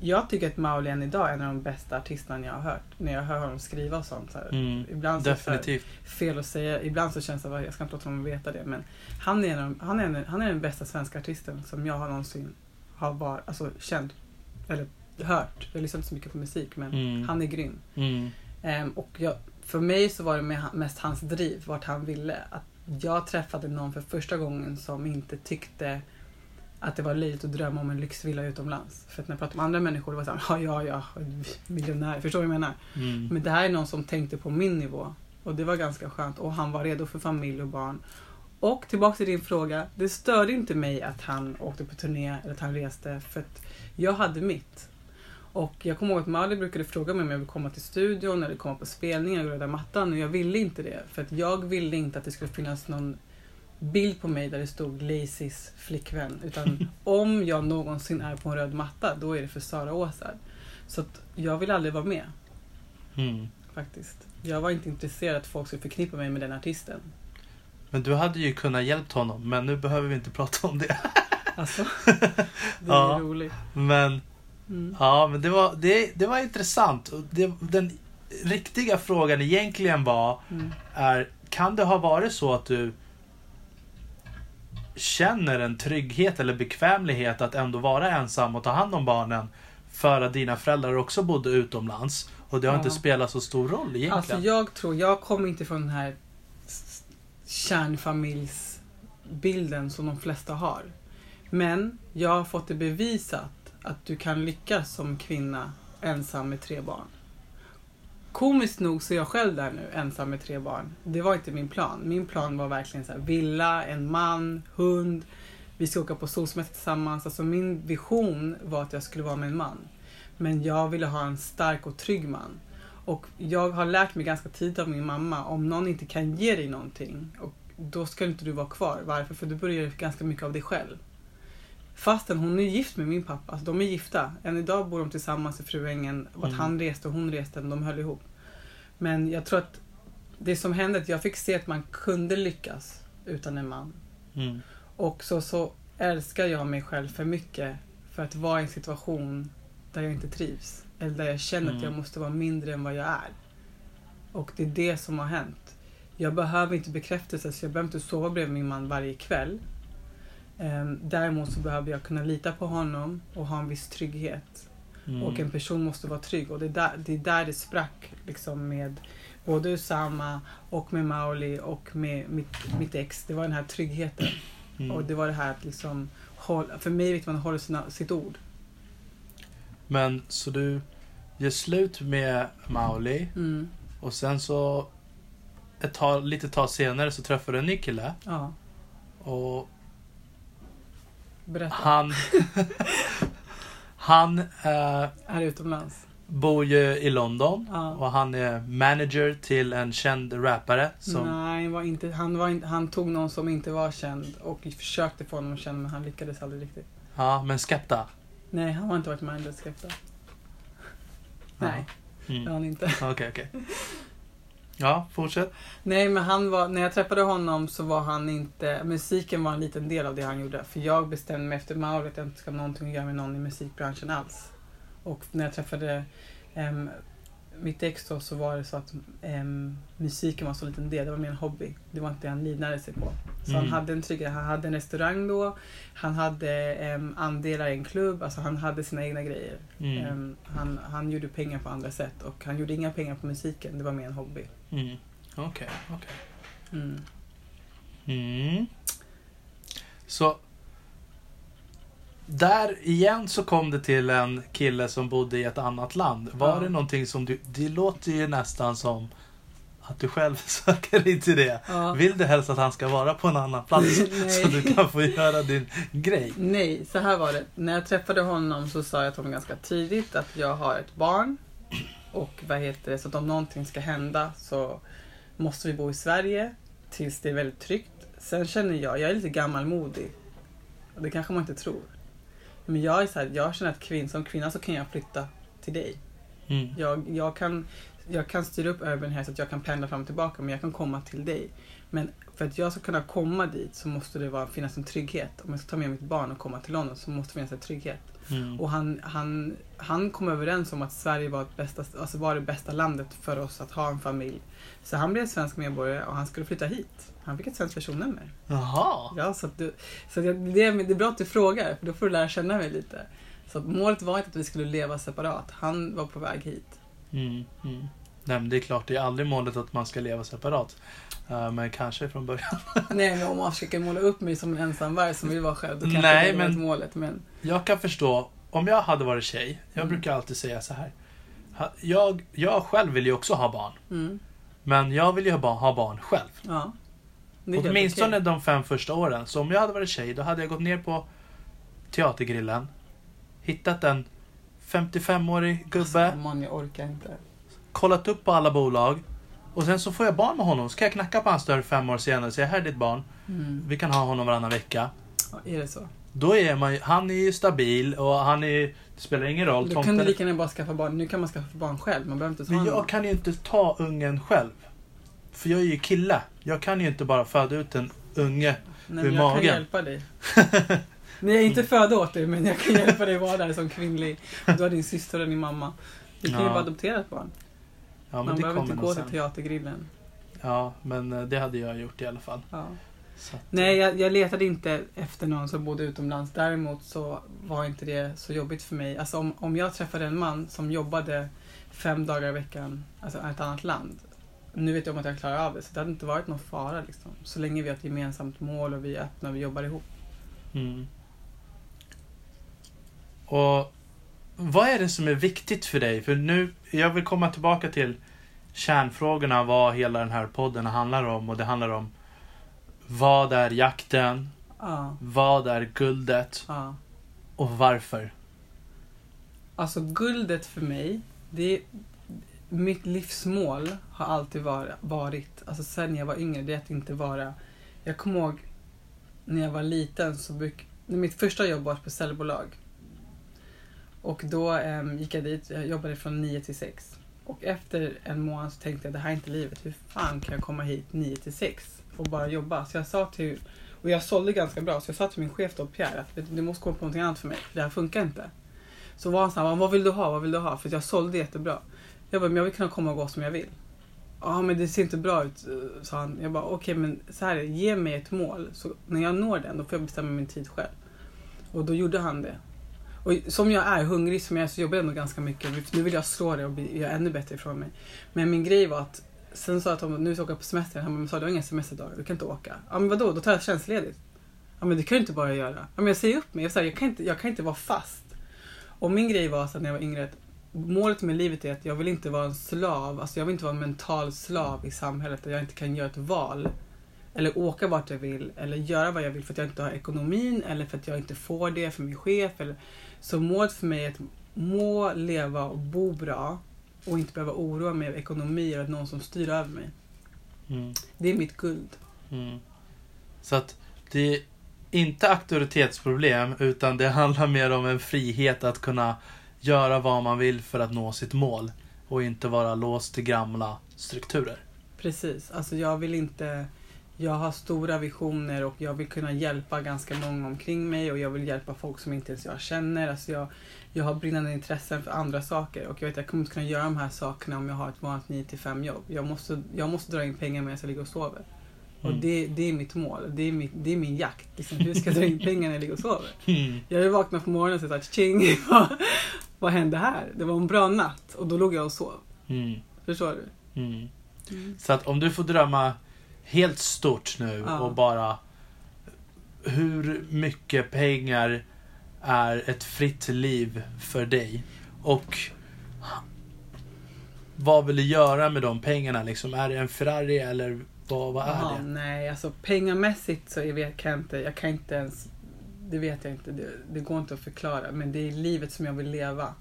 jag tycker att Mauli än idag är en av de bästa artisterna jag har hört. När jag hör honom skriva och sånt. Så. Mm. Ibland så det så Definitivt. fel att säga. Ibland så känns det som jag ska inte låta honom veta det. Men han är, en, han är, en, han är den bästa svenska artisten som jag har någonsin har var, alltså, känt. Eller hört. Jag lyssnar inte så mycket på musik men Mm. han är grym. Mm. Ehm, och jag, för mig så var det mest hans driv, vart han ville. Att jag träffade någon för första gången som inte tyckte att det var löjligt att drömma om en lyxvilla utomlands. För att när jag pratade med andra människor, det var såhär, ja, ja, ja, miljonär. Förstår du vad jag menar? Mm. Men det här är någon som tänkte på min nivå. Och det var ganska skönt. Och han var redo för familj och barn. Och tillbaka till din fråga. Det störde inte mig att han åkte på turné eller att han reste. För att jag hade mitt. Och jag kommer ihåg att Mali brukade fråga mig om jag ville komma till studion eller komma på spelningar och röda mattan. Och jag ville inte det. För att jag ville inte att det skulle finnas någon bild på mig där det stod Lacys flickvän. Utan om jag någonsin är på en röd matta, då är det för Sara Åsard. Så att jag vill aldrig vara med Mm. faktiskt. Jag var inte intresserad att folk skulle förknippa mig med den artisten. Men du hade ju kunnat hjälpt honom, men nu behöver vi inte prata om det. Alltså, det är Ja. roligt. Men Mm. Ja, men det var, det, det var intressant. Det, den riktiga frågan egentligen var, Mm. är, kan det ha varit så att du känner en trygghet eller bekvämlighet att ändå vara ensam och ta hand om barnen för att dina föräldrar också bodde utomlands och det har Ja. inte spelat så stor roll egentligen? Alltså jag tror, jag kommer inte från den här kärnfamiljsbilden som de flesta har. Men jag har fått det bevisat att du kan lyckas som kvinna ensam med tre barn. Komiskt nog så är jag själv där nu, ensam med tre barn. Det var inte min plan. Min plan var verkligen så här, villa, en man, hund. Vi ska åka på solsemester tillsammans. Alltså min vision var att jag skulle vara med en man. Men jag ville ha en stark och trygg man. Och jag har lärt mig ganska tidigt av min mamma, om någon inte kan ge dig någonting, och då ska inte du vara kvar. Varför? För du börjar ganska mycket av dig själv. Fastän hon är gift med min pappa, alltså de är gifta. Än idag bor de tillsammans i Fruängen. Och att Mm. han reste och hon reste, de höll ihop. Men jag tror att det som hände, att jag fick se att man kunde lyckas utan en man. Mm. Och så, så älskar jag mig själv för mycket för att vara i en situation där jag inte trivs. Eller där jag känner att Mm. jag måste vara mindre än vad jag är. Och det är det som har hänt. Jag behöver inte bekräftelse, så jag behöver inte sova bredvid min man varje kväll. Ehm, Däremot så behöver jag kunna lita på honom och ha en viss trygghet. Mm. Och en person måste vara trygg. Och det är där det, är där det sprack liksom med både Usama och med Mauli och med mitt, mitt ex. Det var den här tryggheten. Mm. Och det var det här att liksom, för mig vet man att hålla sina, sitt ord. Men så du gör slut med Mauli Mm. och sen så ett tag, lite tag senare så träffar du en ny kille Ja, och berätta. han Han eh, Är utomlands. bor ju i London Ja. och han är manager till en känd rappare som Nej, var inte, han, var inte, han tog någon som inte var känd och försökte få honom känd men han lyckades aldrig riktigt. Ja, men Skepta. Nej, han har inte varit manager Skepta. Nej, det har Mm. han inte. Okej, okej. Ja, fortsätt. Nej, men han var, när jag träffade honom så var han inte, musiken var en liten del av det han gjorde. För jag bestämde mig efter Mauri att jag inte ska ha någonting att göra med någon i musikbranschen alls. Och när jag träffade um, mitt ex då så var det så att em, musiken var så liten del, det var mer en hobby. Det var inte det han livnärde sig på. Så Mm. han hade en trygghet, han hade en restaurang då, han hade em, andelar i en klubb, alltså han hade sina egna grejer. Mm. Han, han gjorde pengar på andra sätt och han gjorde inga pengar på musiken, det var mer en hobby. Mm. Okej, okej. Mm. Mm. Så där igen så kom det till en kille som bodde i ett annat land. Var Ja. det någonting som du... Det låter ju nästan som att du själv söker dig till det. Ja. Vill du helst att han ska vara på en annan plats så du kan få göra din grej? Nej, så här var det. När jag träffade honom så sa jag till honom ganska tidigt att jag har ett barn. Och vad heter det, så att om någonting ska hända så måste vi bo i Sverige tills det är väldigt tryggt. Sen känner jag, jag är lite gammalmodig. Och det kanske man inte tror. Men jag är så här, jag känner att kvinn, som kvinna så kan jag flytta till dig. Mm. Jag, jag, kan, jag kan styra upp Urban här så att jag kan pendla fram och tillbaka men jag kan komma till dig. Men för att jag ska kunna komma dit så måste det vara, finnas en trygghet. Om jag ska ta med mitt barn och komma till London så måste det finnas en trygghet. Mm. Och han, han, han kom överens om att Sverige var, bästa, alltså var det bästa landet för oss att ha en familj. Så han blev svensk medborgare och han skulle flytta hit. Han fick ett svenskt personnummer. Jaha. Ja, så du, så det, är, det är bra att du frågar, för då får du lära känna mig lite. Så målet var inte att vi skulle leva separat. Han var på väg hit. Mm. Mm. Nej, men det är klart, det är aldrig målet att man ska leva separat. Eh, men kanske från början. Nej, men om man försöker måla upp mig som en ensamvarg som vill vara själv, då kanske Nej, det men- målet. Men Jag kan förstå, om jag hade varit tjej, jag Mm. brukar alltid säga så här. Jag, jag själv vill ju också ha barn. mm, Men jag vill ju ha barn, ha barn själv. ja. Åtminstone okej. de fem första åren. Så om jag hade varit tjej, då hade jag gått ner på Teatergrillen. Hittat en 55-årig gubbe. Alltså, man, jag orkar inte. Kollat upp på alla bolag. Och sen så får jag barn med honom. Så kan jag knacka på hans dörr fem år senare och säga här är ditt barn. Mm. Vi kan ha honom varannan vecka. Ja, är det så? Då är man ju- han är ju stabil och han är det spelar ingen roll. Då kan du lika gärna bara skaffa barn. Nu kan man skaffa barn själv. Man behöver inte ta Men jag kan ju inte ta ungen själv. För jag är ju kille. Jag kan ju inte bara föda ut en unge. Nej, ur jag magen. kan hjälpa dig. Nej, jag är inte föda åt dig, men jag kan hjälpa dig vara där som kvinnlig. Du har din syster och din mamma. Du kan ju Ja. bara adoptera ett barn. Ja, Man behöver inte gå till teatergrillen. Ja, men eh, det hade jag gjort i alla fall. Ja. Att, Nej, jag, jag letade inte efter någon som bodde utomlands. Däremot så var inte det så jobbigt för mig. Alltså om, om jag träffade en man som jobbade fem dagar i veckan, alltså i ett annat land. Nu vet jag om att jag klarar av det, så det hade inte varit någon fara liksom. Så länge vi har ett gemensamt mål och vi är öppna och vi jobbar ihop. Mm. Och vad är det som är viktigt för dig? För nu, jag vill komma tillbaka till kärnfrågorna, vad hela den här podden handlar om. Och det handlar om vad är jakten? Ja, Vad är guldet? ja. Och varför? Alltså guldet för mig, det är, mitt livsmål har alltid var- varit, alltså sen jag var yngre, det är att inte vara... Jag kommer ihåg när jag var liten så bruk, mitt första jobb var på säljbolag. Och då em, gick jag dit, jag jobbade från 9 till 6. Och efter en månad så tänkte jag, det här är inte livet. Hur fan kan jag komma hit 9 till 6 och bara jobba? Så jag sa till, och jag sålde ganska bra, så jag sa till min chef då, Pierre, att du, måste komma på någonting annat för mig. Det här funkar inte. Så var han så här, vad vill du ha? Vad vill du ha? För jag sålde jättebra. Jag bara, men jag vill kunna komma och gå som jag vill. Ja, men det ser inte bra ut, sa han. Jag bara, okej, men så här är det. Ge mig ett mål. Så när jag når den, då får jag bestämma min tid själv. Och då gjorde han det. Och som jag är, hungrig som jag är, så jobbar jag ändå ganska mycket. Nu vill jag slå det och bli, göra ännu bättre ifrån mig. Men min grej var att, sen sa jag till honom, nu ska jag åka på semester. Han bara, men sa du har inga semesterdagar, du kan inte åka. Ja, men vadå, då tar jag tjänstledigt. Ja, men det kan ju inte bara göra. Ja, men jag säger upp mig. Jag, här, jag, kan inte, jag kan inte vara fast. Och min grej var så när jag var yngre, att målet med livet är att jag vill inte vara en slav. Alltså jag vill inte vara en mental slav i samhället där jag inte kan göra ett val. Eller åka vart jag vill, eller göra vad jag vill för att jag inte har ekonomin, eller för att jag inte får det för min chef. Eller... Så målet för mig är att må, leva och bo bra och inte behöva oroa mig över ekonomi eller någon som styr över mig. Mm. Det är mitt guld. Mm. Så att det är inte auktoritetsproblem utan det handlar mer om en frihet att kunna göra vad man vill för att nå sitt mål och inte vara låst till gamla strukturer. Precis. Alltså jag vill inte... jag har stora visioner och jag vill kunna hjälpa ganska många omkring mig och jag vill hjälpa folk som inte ens jag känner. Alltså jag, jag har brinnande intressen för andra saker och jag vet att jag kommer inte kunna göra de här sakerna om jag har ett vanligt 9 till 5 jobb. Jag måste, jag måste dra in pengar medan jag ligger och sover. Och Mm. det, det är mitt mål. Det är, mitt, det är min jakt. Liksom, hur ska jag dra in pengar när jag ligger och sover? Mm. Jag vill vakna på morgonen och säga tjing, vad, vad hände här? Det var en bra natt och då låg jag och sov. Mm. Förstår du? Mm. Så att om du får drömma helt stort nu Ja. och bara hur mycket pengar är ett fritt liv för dig? Och vad vill du göra med de pengarna? Liksom, är det en Ferrari eller vad, vad är Jaha, det? nej, alltså pengamässigt så jag vet, kan jag inte, jag kan inte ens, det vet jag inte, det, det går inte att förklara. Men det är livet som jag vill leva.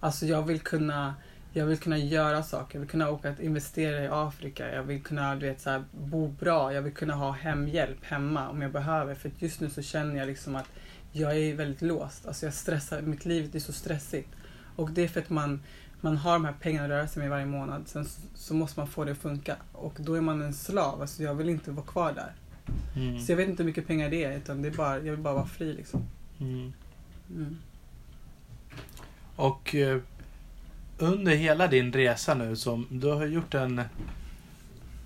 Alltså jag vill kunna, jag vill kunna göra saker, jag vill kunna åka och investera i Afrika, jag vill kunna du vet, så här, bo bra, jag vill kunna ha hemhjälp hemma om jag behöver. För just nu så känner jag liksom att jag är väldigt låst. Alltså jag stressar, mitt liv är så stressigt. Och det är för att man, man har de här pengarna att röra sig med varje månad. Sen så, så måste man få det att funka. Och då är man en slav. Alltså jag vill inte vara kvar där. Mm. Så jag vet inte hur mycket pengar det är. Utan det är bara, jag vill bara vara fri liksom. Mm. Mm. Och eh, under hela din resa nu, som du har gjort en,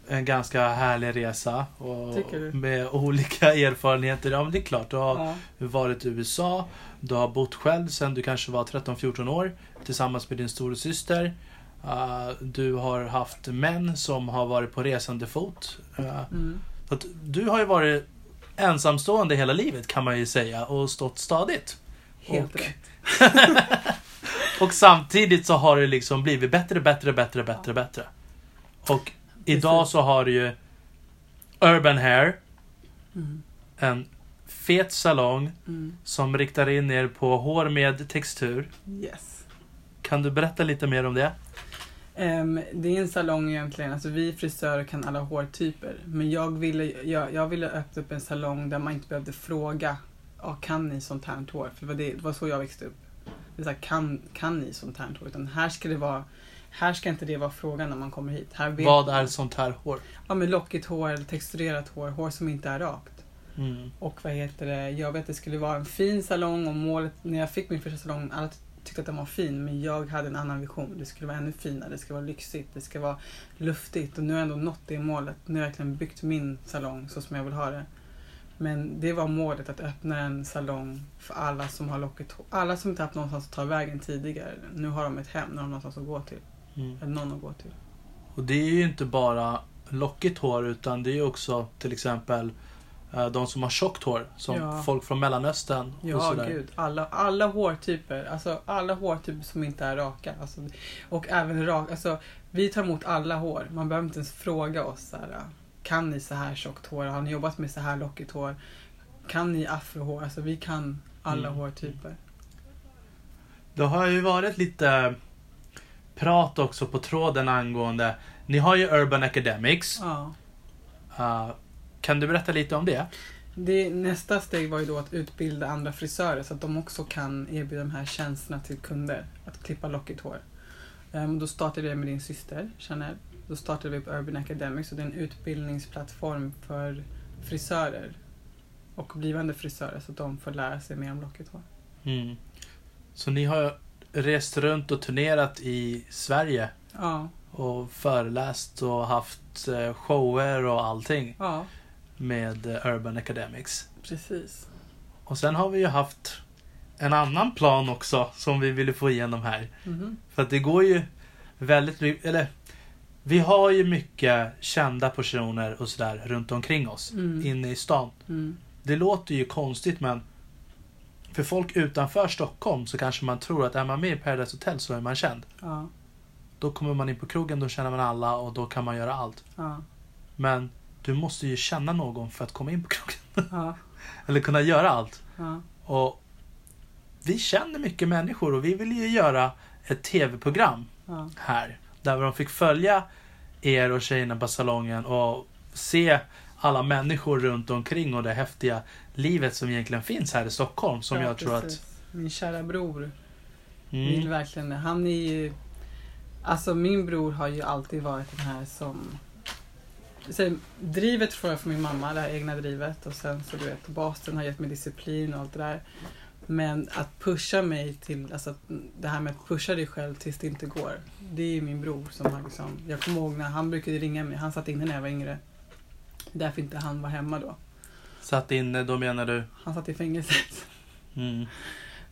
en ganska härlig resa och med olika erfarenheter. Ja, men det är klart. Du har Ja. varit i USA, du har bott själv sedan du kanske var 13-14 år tillsammans med din storasyster. Uh, du har haft män som har varit på resande fot. Uh, Mm. så att du har ju varit ensamstående hela livet kan man ju säga och stått stadigt. Helt Och- rätt. Och samtidigt så har det liksom blivit bättre, bättre, bättre, bättre, bättre. Och idag så har du ju Urban Hair, Mm. en fet salong Mm. som riktar in er på hår med textur. Yes. Kan du berätta lite mer om det? Ehm, det är en salong egentligen, alltså vi frisörer kan alla hårtyper. Men jag ville, jag, jag ville öppna upp en salong där man inte behövde fråga, ah, kan ni sånt här hår? För det var, det, det var så jag växte upp. Det är så här, kan, kan ni sånt här hår? Utan här ska det vara, här ska inte det vara frågan när man kommer hit. Här vet Vad är sånt här hår? Ja men lockigt hår eller texturerat hår, hår som inte är rakt. Mm. Och vad heter det, jag vet att det skulle vara en fin salong och målet, när jag fick min första salong, alla tyckte att den var fin men jag hade en annan vision. Det skulle vara ännu finare, det ska vara lyxigt, det ska vara luftigt och nu har jag ändå nått det målet. Nu har jag verkligen byggt min salong så som jag vill ha det. Men det var målet att öppna en salong för alla som har lockigt. Alla som inte haft någonstans att ta vägen tidigare. Nu har de ett hem, nu har de någonstans att gå till. Mm. Eller någon att gå till. Och det är ju inte bara lockigt hår utan det är också till exempel eh, de som har tjockt hår. Som Ja. folk från Mellanöstern och Ja, sådär. gud. Alla, alla hårtyper. Alltså alla hårtyper som inte är raka. Alltså, och även rak. Alltså, vi tar emot alla hår. Man behöver inte ens fråga oss. Så här, kan ni så här tjockt hår? Har ni jobbat med så här lockigt hår? Kan ni afrohår? Alltså vi kan alla Mm. hårtyper. Det har ju varit lite prat också på tråden angående... Ni har ju Urban Academics. Ja. Uh, kan du berätta lite om det? Det, nästa steg var ju då att utbilda andra frisörer så att de också kan erbjuda de här tjänsterna till kunder. Att klippa lockigt hår. Um, då startade jag med din syster, Chanel. Då startade vi på Urban Academy, så det är en utbildningsplattform för frisörer och blivande frisörer så att de får lära sig mer om lockigt hår. Mm. Så ni har rest runt och turnerat i Sverige Ja, och föreläst och haft eh, shower och allting ja med eh, Urban Academics. precis. Och sen har vi ju haft en annan plan också som vi ville få igenom här. Mhm. För att det går ju väldigt mycket, eller vi har ju mycket kända personer och sådär runt omkring oss Mm. inne i stan. Mm. Det låter ju konstigt men för folk utanför Stockholm så kanske man tror att är man med i Paradise Hotel så är man känd. Ja, Då kommer man in på krogen, då känner man alla och då kan man göra allt. ja, Men du måste ju känna någon för att komma in på krogen. ja, Eller kunna göra allt. Och vi känner mycket människor och vi vill ju göra ett tv-program här. Där de fick följa er och tjejerna på salongen och se alla människor runt omkring och det häftiga livet som egentligen finns här i Stockholm. Som Ja, jag tror att... Min kära bror vill Mm, verkligen det. Han är ju... Alltså min bror har ju alltid varit den här som... så, drivet får jag från min mamma, det här egna drivet. Och sen så du vet, basen har gett mig disciplin och allt det där. Men att pusha mig till, alltså det här med att pusha dig själv tills det inte går. Det är ju min bror som har liksom, jag kommer ihåg när han brukade ringa mig, han satt inne när jag var yngre. Därför inte han var hemma då. Satt inne, då menar du? Han satt i fängelset. Mm.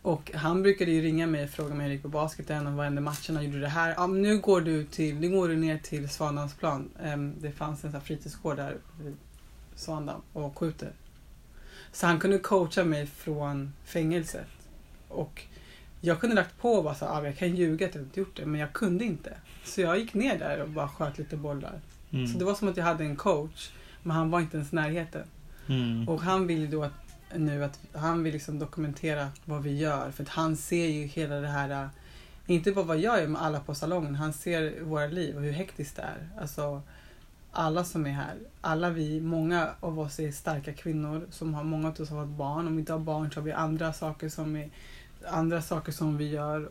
Och han brukade ju ringa mig och fråga mig hur det gick på basketen och vad hände matcherna, gjorde du det här? Ja, nu går du till, nu går du ner till Svandammsplan. Um, det fanns en sån här fritidsgård där vid Svandamm och skjuter. Så han kunde coacha mig från fängelset. Och jag kunde lagt på och bara så, ah, jag kan ljuga att jag inte gjort det, men jag kunde inte. Så jag gick ner där och bara sköt lite bollar. Mm. Så det var som att jag hade en coach, men han var inte ens i närheten. Mm. Och han vill ju då att, nu att han vill liksom dokumentera vad vi gör. För att han ser ju hela det här, inte bara vad jag gör med alla på salongen, han ser våra liv och hur hektiskt det är. Alltså, alla som är här, alla vi, många av oss är starka kvinnor som har, många av oss har barn. Om vi inte har barn så har vi andra saker som, är, andra saker som vi gör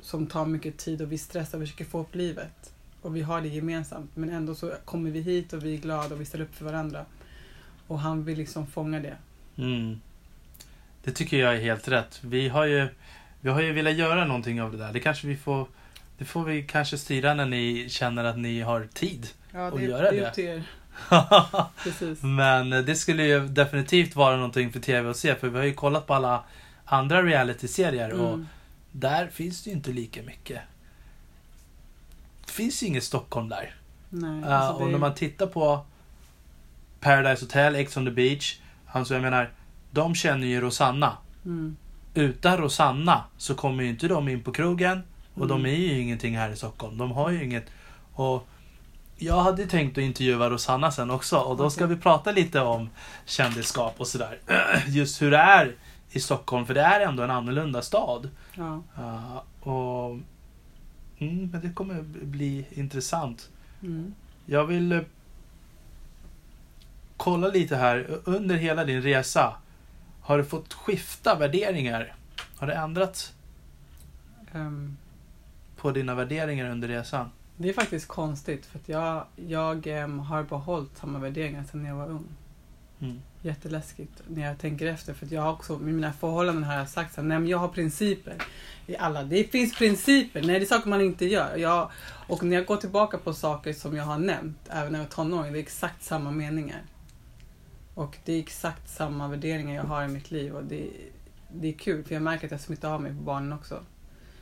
som tar mycket tid och vi stressar och försöker få upp livet. Och vi har det gemensamt men ändå så kommer vi hit och vi är glada och vi ställer upp för varandra. Och han vill liksom fånga det. Mm. Det tycker jag är helt rätt. Vi har ju, vi har ju velat göra någonting av det där. Det kanske vi får, det får vi kanske styra när ni känner att ni har tid. Ja, Och det, göra det är det. Precis. Men det skulle ju definitivt vara någonting för TV att se. För vi har ju kollat på alla andra reality-serier och Mm. där finns det ju inte lika mycket. Det finns ju inget Stockholm där. Nej, Uh, alltså och det- när man tittar på Paradise Hotel, Ex on the Beach. Alltså jag menar, de känner ju Rosanna. Mm. Utan Rosanna så kommer ju inte de in på krogen. Och de Mm. är ju ingenting här i Stockholm. De har ju inget. Och jag hade tänkt att intervjua Rosanna sen också. Och då ska vi prata lite om kändisskap och sådär. Just hur det är i Stockholm. För det är ändå en annorlunda stad. Ja. Uh, och mm, Men det kommer bli intressant. Mm. Jag vill eh, kolla lite här. Under hela din resa. Har du fått skifta värderingar? Har det ändrats Ehm, på dina värderingar under resan? Det är faktiskt konstigt för att jag, jag ehm, har behållit samma värderingar sedan jag var ung. Mm. Jätteläskigt när jag tänker efter för att jag har också, med mina förhållanden har jag sagt så här, nej men jag har principer. I alla, det finns principer, nej det är saker man inte gör. Jag, och när jag går tillbaka på saker som jag har nämnt, även när jag var tonåring, det är exakt samma meningar. Och det är exakt samma värderingar jag har i mitt liv och det, det är kul för jag märker att jag smittar av mig på barnen också.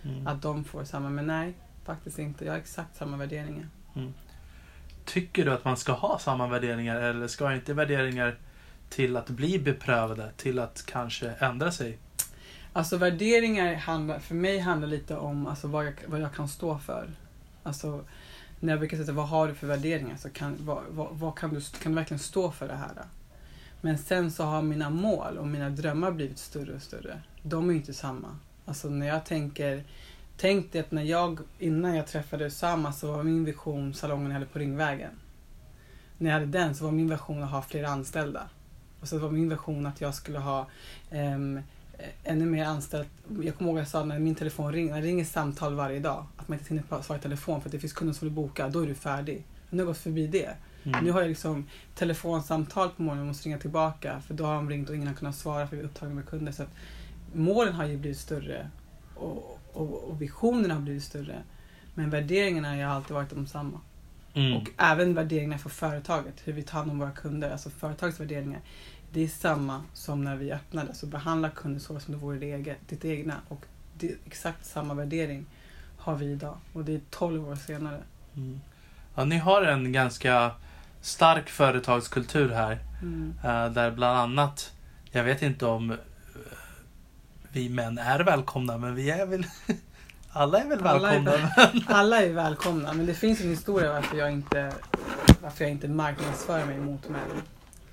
Mm. Att de får samma, men nej, faktiskt inte. Jag har exakt samma värderingar. Tycker du att man ska ha samma värderingar eller ska inte värderingar till att bli beprövade, till att kanske ändra sig? Alltså värderingar handlar, för mig handlar lite om alltså, vad, jag, vad jag kan stå för. Alltså, när jag brukar säga vad har du för värderingar så kan, vad, vad, vad kan, du, kan du verkligen stå för det här? Men sen så har mina mål och mina drömmar blivit större och större. De är ju inte samma. Alltså när jag tänker, tänk dig att när jag, innan jag träffade Usama så var min vision salongen jag hade på Ringvägen. När jag hade den så var min vision att ha fler anställda. Och så var min vision att jag skulle ha ehm, ännu mer anställt. Jag kommer ihåg att jag sa när min telefon ringer, när det ringer samtal varje dag, att man inte hinner svara i telefon för att det finns kunder som vill boka, då är du färdig. Nu har jag gått förbi det. Mm. Nu har jag liksom telefonsamtal på morgonen och måste ringa tillbaka för då har de ringt och ingen har kunnat svara för vi är upptagna med kunder. Så att målen har ju blivit större och, och, och visionerna har blivit större. Men värderingarna har alltid varit de samma. Mm. Och även värderingarna för företaget, hur vi tar hand om våra kunder, alltså företagets värderingar. Det är samma som när vi öppnade, så behandla kunden så som det vore det eget, ditt egna. Och det är exakt samma värdering har vi idag. Och det är 12 år senare. Mm. Ja, ni har en ganska stark företagskultur här. Mm. eh, där bland annat, jag vet inte om vi män är välkomna, men vi är väl alla är väl Alla är välkomna. Alla är välkomna, men det finns en historia varför jag inte, varför jag inte marknadsför mig mot män.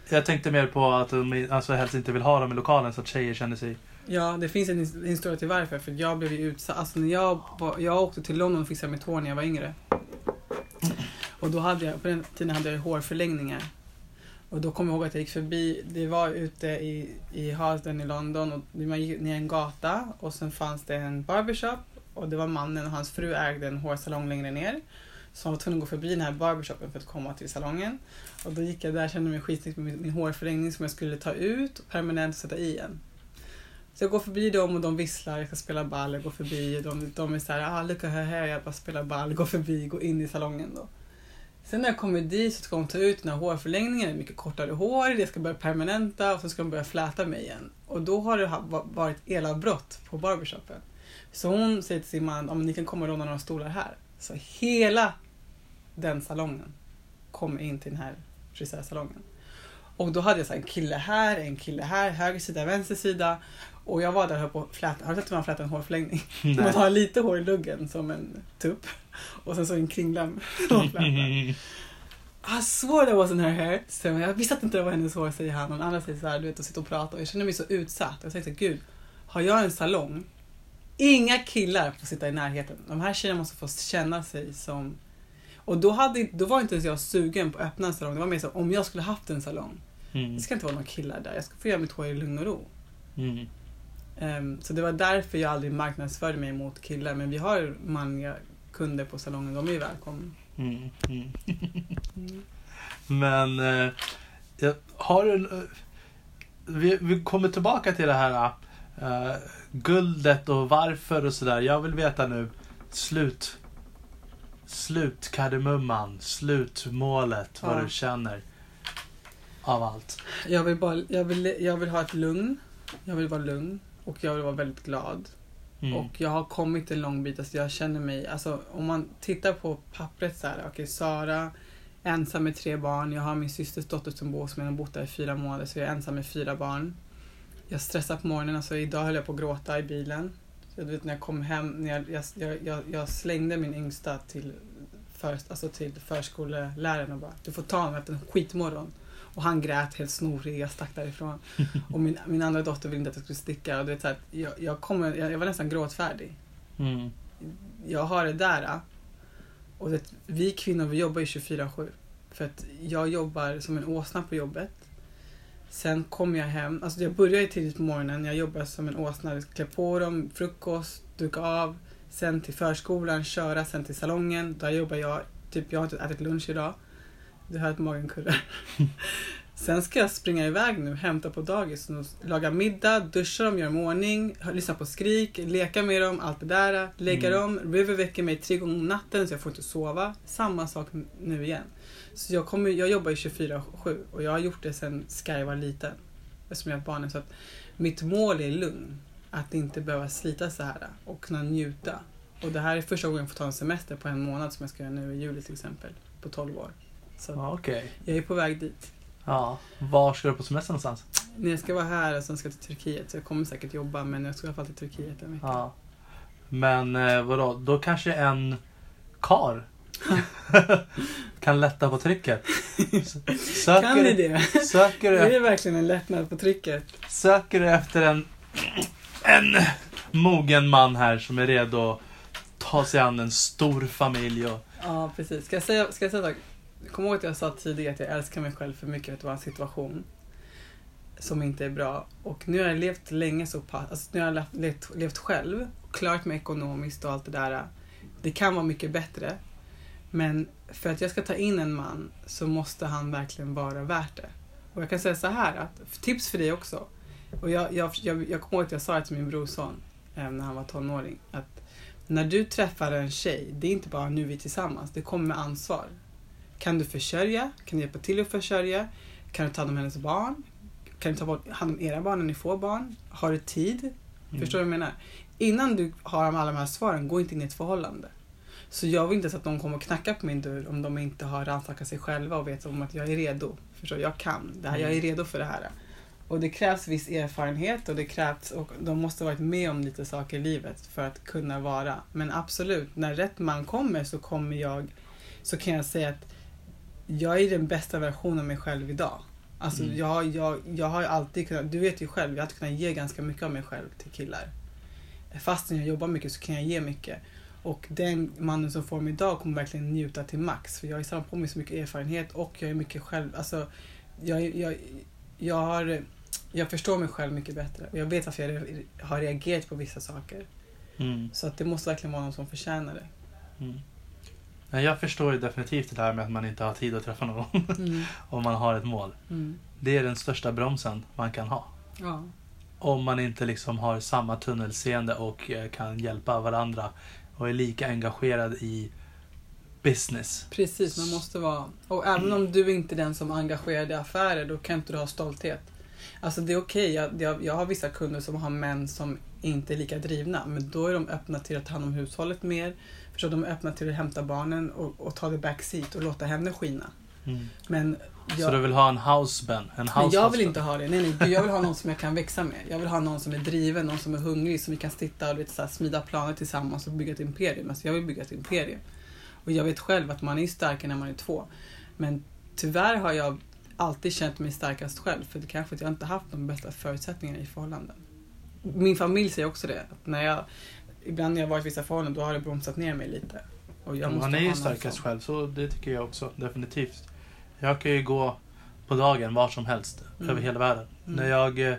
Jag tänkte mer på att de alltså, helst inte vill ha dem i lokalen så att tjejer känner sig... Ja, det finns en his- historia till varför. För jag blev ju utsatt. Alltså när jag, jag åkte till London och fixade mitt hår när jag var yngre. Och då hade jag, på den tiden hade jag hårförlängningar. Och då kommer jag ihåg att jag gick förbi, det var ute i, i Harlesden i London och man gick ner en gata och sen fanns det en barbershop och det var mannen och hans fru ägde en hårsalong längre ner. Så jag var tvungen att gå förbi den här barbershopen för att komma till salongen. Och då gick jag där, kände mig skitsnygg med min, min hårförlängning som jag skulle ta ut och permanent och sätta i igen. Så jag går förbi dem och de visslar, jag ska spela ball, jag går förbi de, de är såhär, ah look at her hair, jag bara spelar ball, går förbi, går in i salongen då. Sen när jag kommer dit så ska hon ta ut den här hårförlängningen, det är mycket kortare hår, det ska börja permanenta och så ska de börja fläta mig igen. Och då har det varit elavbrott på barbershopen. Så hon säger till sin man, om ni kan komma och låna några stolar här. Så hela den salongen kommer in till den här frisörsalongen. Och då hade jag så här en kille här, en kille här, höger sida, vänster sida. Och jag var där och höll på att fläta, har du sett hur man flätar en hårförlängning? Man Nej. har lite hår i luggen som en tupp. Och sen så en flätar. I swore that wasn't her hair. Så jag visste att inte det var hennes hår, säger han. Och den andra säger så här, du vet, och sitter och pratar. Och jag känner mig så utsatt. Jag här, gud, har jag en salong? Inga killar får sitta i närheten. De här tjejerna måste få känna sig som... Och då, hade, då var inte ens jag sugen på att öppna en salong. Det var mer så om jag skulle haft en salong. Mm. Det ska inte vara några killar där. Jag ska få göra mitt hår i lugn och ro. Mm. Ehm, så det var därför jag aldrig marknadsförde mig mot killar. Men vi har manliga kunder på salongen. De är ju välkomna. Mm. Mm. Mm. Men eh, har en... eh, vi, vi kommer tillbaka till det här eh, guldet och varför och sådär. Jag vill veta nu slut. Slutkardemumman, slutmålet, vad Ja. du känner av allt. Jag vill, bara, jag, vill, jag vill ha ett lugn. Jag vill vara lugn. Och jag vara väldigt glad. Mm. Och jag har kommit en lång bit. Alltså jag känner mig, alltså om man tittar på pappret så här. Okej, Sara, ensam med tre barn. Jag har min systers dotter som bor hos mig. Hon har bott där i fyra månader. Så jag är ensam med fyra barn. Jag stressar på morgonen. Alltså idag höll jag på att gråta i bilen. Så du vet när jag kom hem, när jag, jag, jag, jag, jag slängde min yngsta till, för, alltså till förskoleläraren och bara Du får ta honom efter en skitmorgon. Och han grät helt snorig, jag stack därifrån. Och min, min andra dotter ville inte att jag skulle sticka. Och det är så här, jag, jag, kommer, jag, jag var nästan gråtfärdig. Mm. Jag har det där. Och det, vi kvinnor vi jobbar ju 24-7. För att jag jobbar som en åsna på jobbet. Sen kommer jag hem, alltså jag börjar ju tidigt på morgonen, jag jobbar som en åsna, klä på dem, frukost, duka av, sen till förskolan, köra, sen till salongen. Där jobbar jag, typ jag har inte ätit lunch idag. Du hör att magen kurrar. Sen ska jag springa iväg nu, hämta på dagis, laga middag, duscha dem, göra dem ordning, lyssna på skrik, leka med dem, allt det där. Lägga Mm. dem. River väcker mig tre gånger om natten så jag får inte sova. Samma sak nu igen. Så jag, kommer, jag jobbar ju 24-7 och jag har gjort det sen Sky var liten. Eftersom jag har ett barn. Så att mitt mål är lugn. Att inte behöva slita så här och kunna njuta. Och det här är första gången jag får ta en semester på en månad som jag ska göra nu i juli till exempel. På 12 år. Så Ja, Okej. jag är på väg dit. Ja. Var ska du på semester någonstans? Nej, Jag ska vara här och sen ska jag till Turkiet. Så jag kommer säkert jobba men jag ska i alla fall till Turkiet en vecka. Ja. Men eh, vadå, då kanske en kar kan lätta på trycket. Söker, Kan ni det? Söker, Är du, det verkligen en lättnad på trycket? söker du efter en, en mogen man här som är redo att ta sig an en stor familj och... Ja, precis. Ska jag säga, ska jag säga en sak? Kom ihåg att jag sa tidigare att jag älskar mig själv för mycket. Att det var en situation som inte är bra. Och nu har jag levt länge så pass. Alltså nu har jag levt, levt, levt själv. Klarat mig ekonomiskt och allt det där. Det kan vara mycket bättre. Men för att jag ska ta in en man så måste han verkligen vara värt det. Och jag kan säga så här att, tips för dig också. Och jag, jag, jag, jag kommer ihåg att jag sa det till min brorson eh, när han var tonåring. Att när du träffar en tjej, det är inte bara nu vi är tillsammans, det kommer med ansvar. Kan du försörja? Kan du hjälpa till att försörja? Kan du ta hand om hennes barn? Kan du ta hand om era barn när ni får barn? Har du tid? Förstår du vad jag menar? Innan du har alla de här svaren, gå inte in i ett förhållande. Så jag vill inte ens att de kommer och knackar på min dörr om de inte har rannsakat sig själva och vet om att jag är redo. Förstår? Jag kan. Det här, Jag är redo för det här. Och det krävs viss erfarenhet och det krävs och de måste ha varit med om lite saker i livet för att kunna vara. Men absolut, när rätt man kommer så kommer jag så kan jag säga att jag är den bästa versionen av mig själv idag. Alltså Mm. jag, jag, jag har alltid kunnat, du vet ju själv, jag har alltid kunnat ge ganska mycket av mig själv till killar. Fastän jag jobbar mycket så kan jag ge mycket. Och den mannen som får mig idag kommer verkligen njuta till max. För jag har samlat på mig så mycket erfarenhet och jag är mycket själv, alltså jag, jag, jag har jag förstår mig själv mycket bättre. Och jag vet varför jag har reagerat på vissa saker. Mm. Så att det måste verkligen vara någon som förtjänar det. Mm. Men jag förstår ju definitivt det här med att man inte har tid att träffa någon. Mm. om man har ett mål. Mm. Det är den största bromsen man kan ha. Ja. Om man inte liksom har samma tunnelseende och eh, kan hjälpa varandra och är lika engagerad i business. Precis, man måste vara... Och även om du inte är den som engagerar dig i affärer, då kan inte du ha stolthet. Alltså det är okej, jag, jag, jag har vissa kunder som har män som inte är lika drivna, men då är de öppna till att ta hand om hushållet mer. Förstår, de är öppna till att hämta barnen och, och ta det backseat och låta henne skina. Men Så jag, du vill ha en houseband? En house men jag vill inte ha det. Nej, nej, jag vill ha någon som jag kan växa med. Jag vill ha någon som är driven, någon som är hungrig, som vi kan sitta och lite så här, smida planer tillsammans och bygga ett imperium. Alltså jag vill bygga ett imperium. Och jag vet själv att man är starkare när man är två. Men tyvärr har jag alltid känt mig starkast själv, för det kanske att jag inte haft de bästa förutsättningarna i förhållanden. Min familj säger också det, att när jag, ibland när jag varit i vissa förhållanden, då har det bromsat ner mig lite. Och jag måste Man är ju starkast själv, så det tycker jag också. Definitivt. Jag kan ju gå på dagen var som helst, Mm. över hela världen. Mm. När jag eh,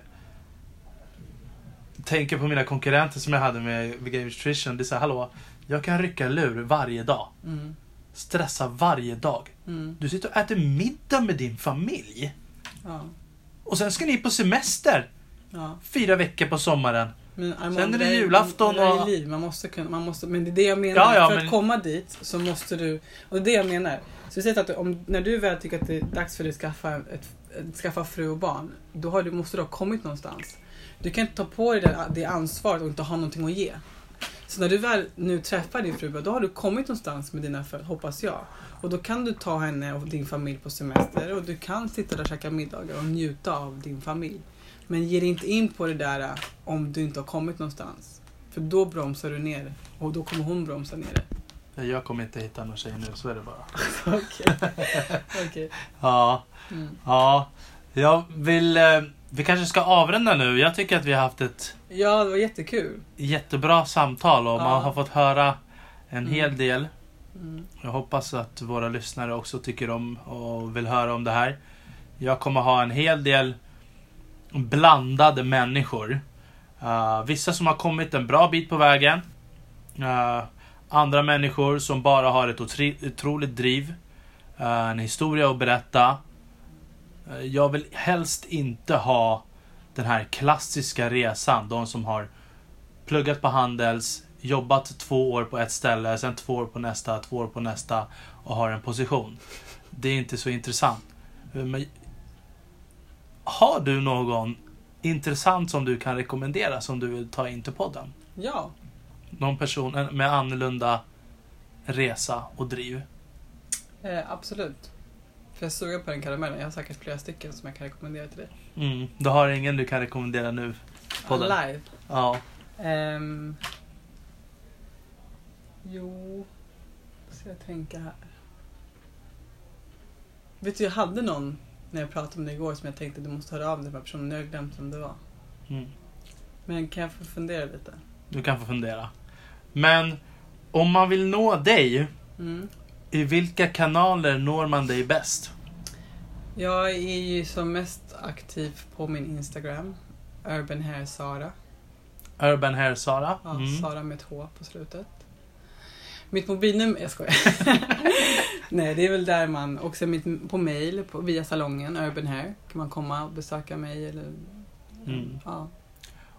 tänker på mina konkurrenter som jag hade med med Game Nutrition. Det är så här, hallå, jag kan rycka lur varje dag. Mm, Stressa varje dag. mm, Du sitter och äter middag med din familj. ja, Och sen ska ni på semester. ja. Fyra veckor på sommaren. Men Armand, Sen är det julafton och- liv. Man måste kunna, man måste, men det är det jag menar. Ja, ja, För men- att komma dit så måste du, och det är det jag menar. Så säg att om, när du väl tycker att det är dags för dig att skaffa, ett, ett, skaffa fru och barn, då har du, måste du ha kommit någonstans. Du kan inte ta på dig det, det ansvaret och inte ha någonting att ge. Så när du väl nu träffar din fru, då har du kommit någonstans med dina föräldrar, hoppas jag. Och då kan du ta henne och din familj på semester och du kan sitta där och käka middagar och njuta av din familj. Men ge dig inte in på det där äh, om du inte har kommit någonstans. För då bromsar du ner och då kommer hon bromsa ner dig. Jag kommer inte hitta någon tjej nu, så är det bara. Okej. Okej. Ja, Mm. ja. Jag vill... Eh, vi kanske ska avrunda nu. Jag tycker att vi har haft ett Ja, det var jättekul. jättebra samtal och Ja. man har fått höra en Mm. hel del. Mm. Jag hoppas att våra lyssnare också tycker om och vill höra om det här. Jag kommer ha en hel del blandade människor. Uh, vissa som har kommit en bra bit på vägen. Uh, andra människor som bara har ett otroligt driv. Uh, en historia att berätta. Uh, jag vill helst inte ha den här klassiska resan. De som har pluggat på Handels, jobbat två år på ett ställe, sen två år på nästa, två år på nästa och har en position. Det är inte så intressant. Har du någon intressant som du kan rekommendera som du vill ta in till podden? Ja, Någon person med annorlunda resa och driv? eh, absolut. För jag suger på den karamellen. Jag har säkert flera stycken som jag kan rekommendera till dig. Mm. Du har ingen du kan rekommendera nu? Podden. Live. Ja. Ehm, jo, ska jag tänka här. Vet du, jag hade någon när jag pratade med dig igår som jag tänkte du måste höra av dig här personen. Nu har jag glömt vem det var. Mm. Men kan jag få fundera lite? Du kan få fundera. Men om man vill nå dig, Mm. i vilka kanaler når man dig bäst? Jag är ju som mest aktiv på min Instagram. Urban Hair Sara. Urban Hair Sara? Ja, Mm. Sara med ett H på slutet. Mitt mobilnummer, jag skojar. Nej, det är väl där man, också mitt, på mail, på, via salongen, Urban Hair, kan man komma och besöka mig eller... Mm. Ja.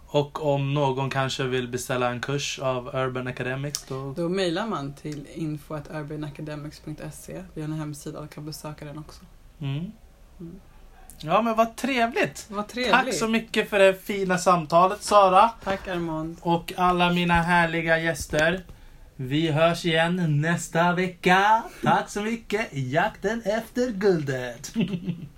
Och om någon kanske vill beställa en kurs av Urban Academics då? Då mejlar man till info.urbanacademics.se. Vi har en hemsida och kan besöka den också. Mm. Mm. Ja men vad trevligt! Vad trevligt. Tack så mycket för det fina samtalet Sara Tack Armand. och alla mina härliga gäster. Vi hörs igen nästa vecka. Tack så mycket. Jakten efter guldet.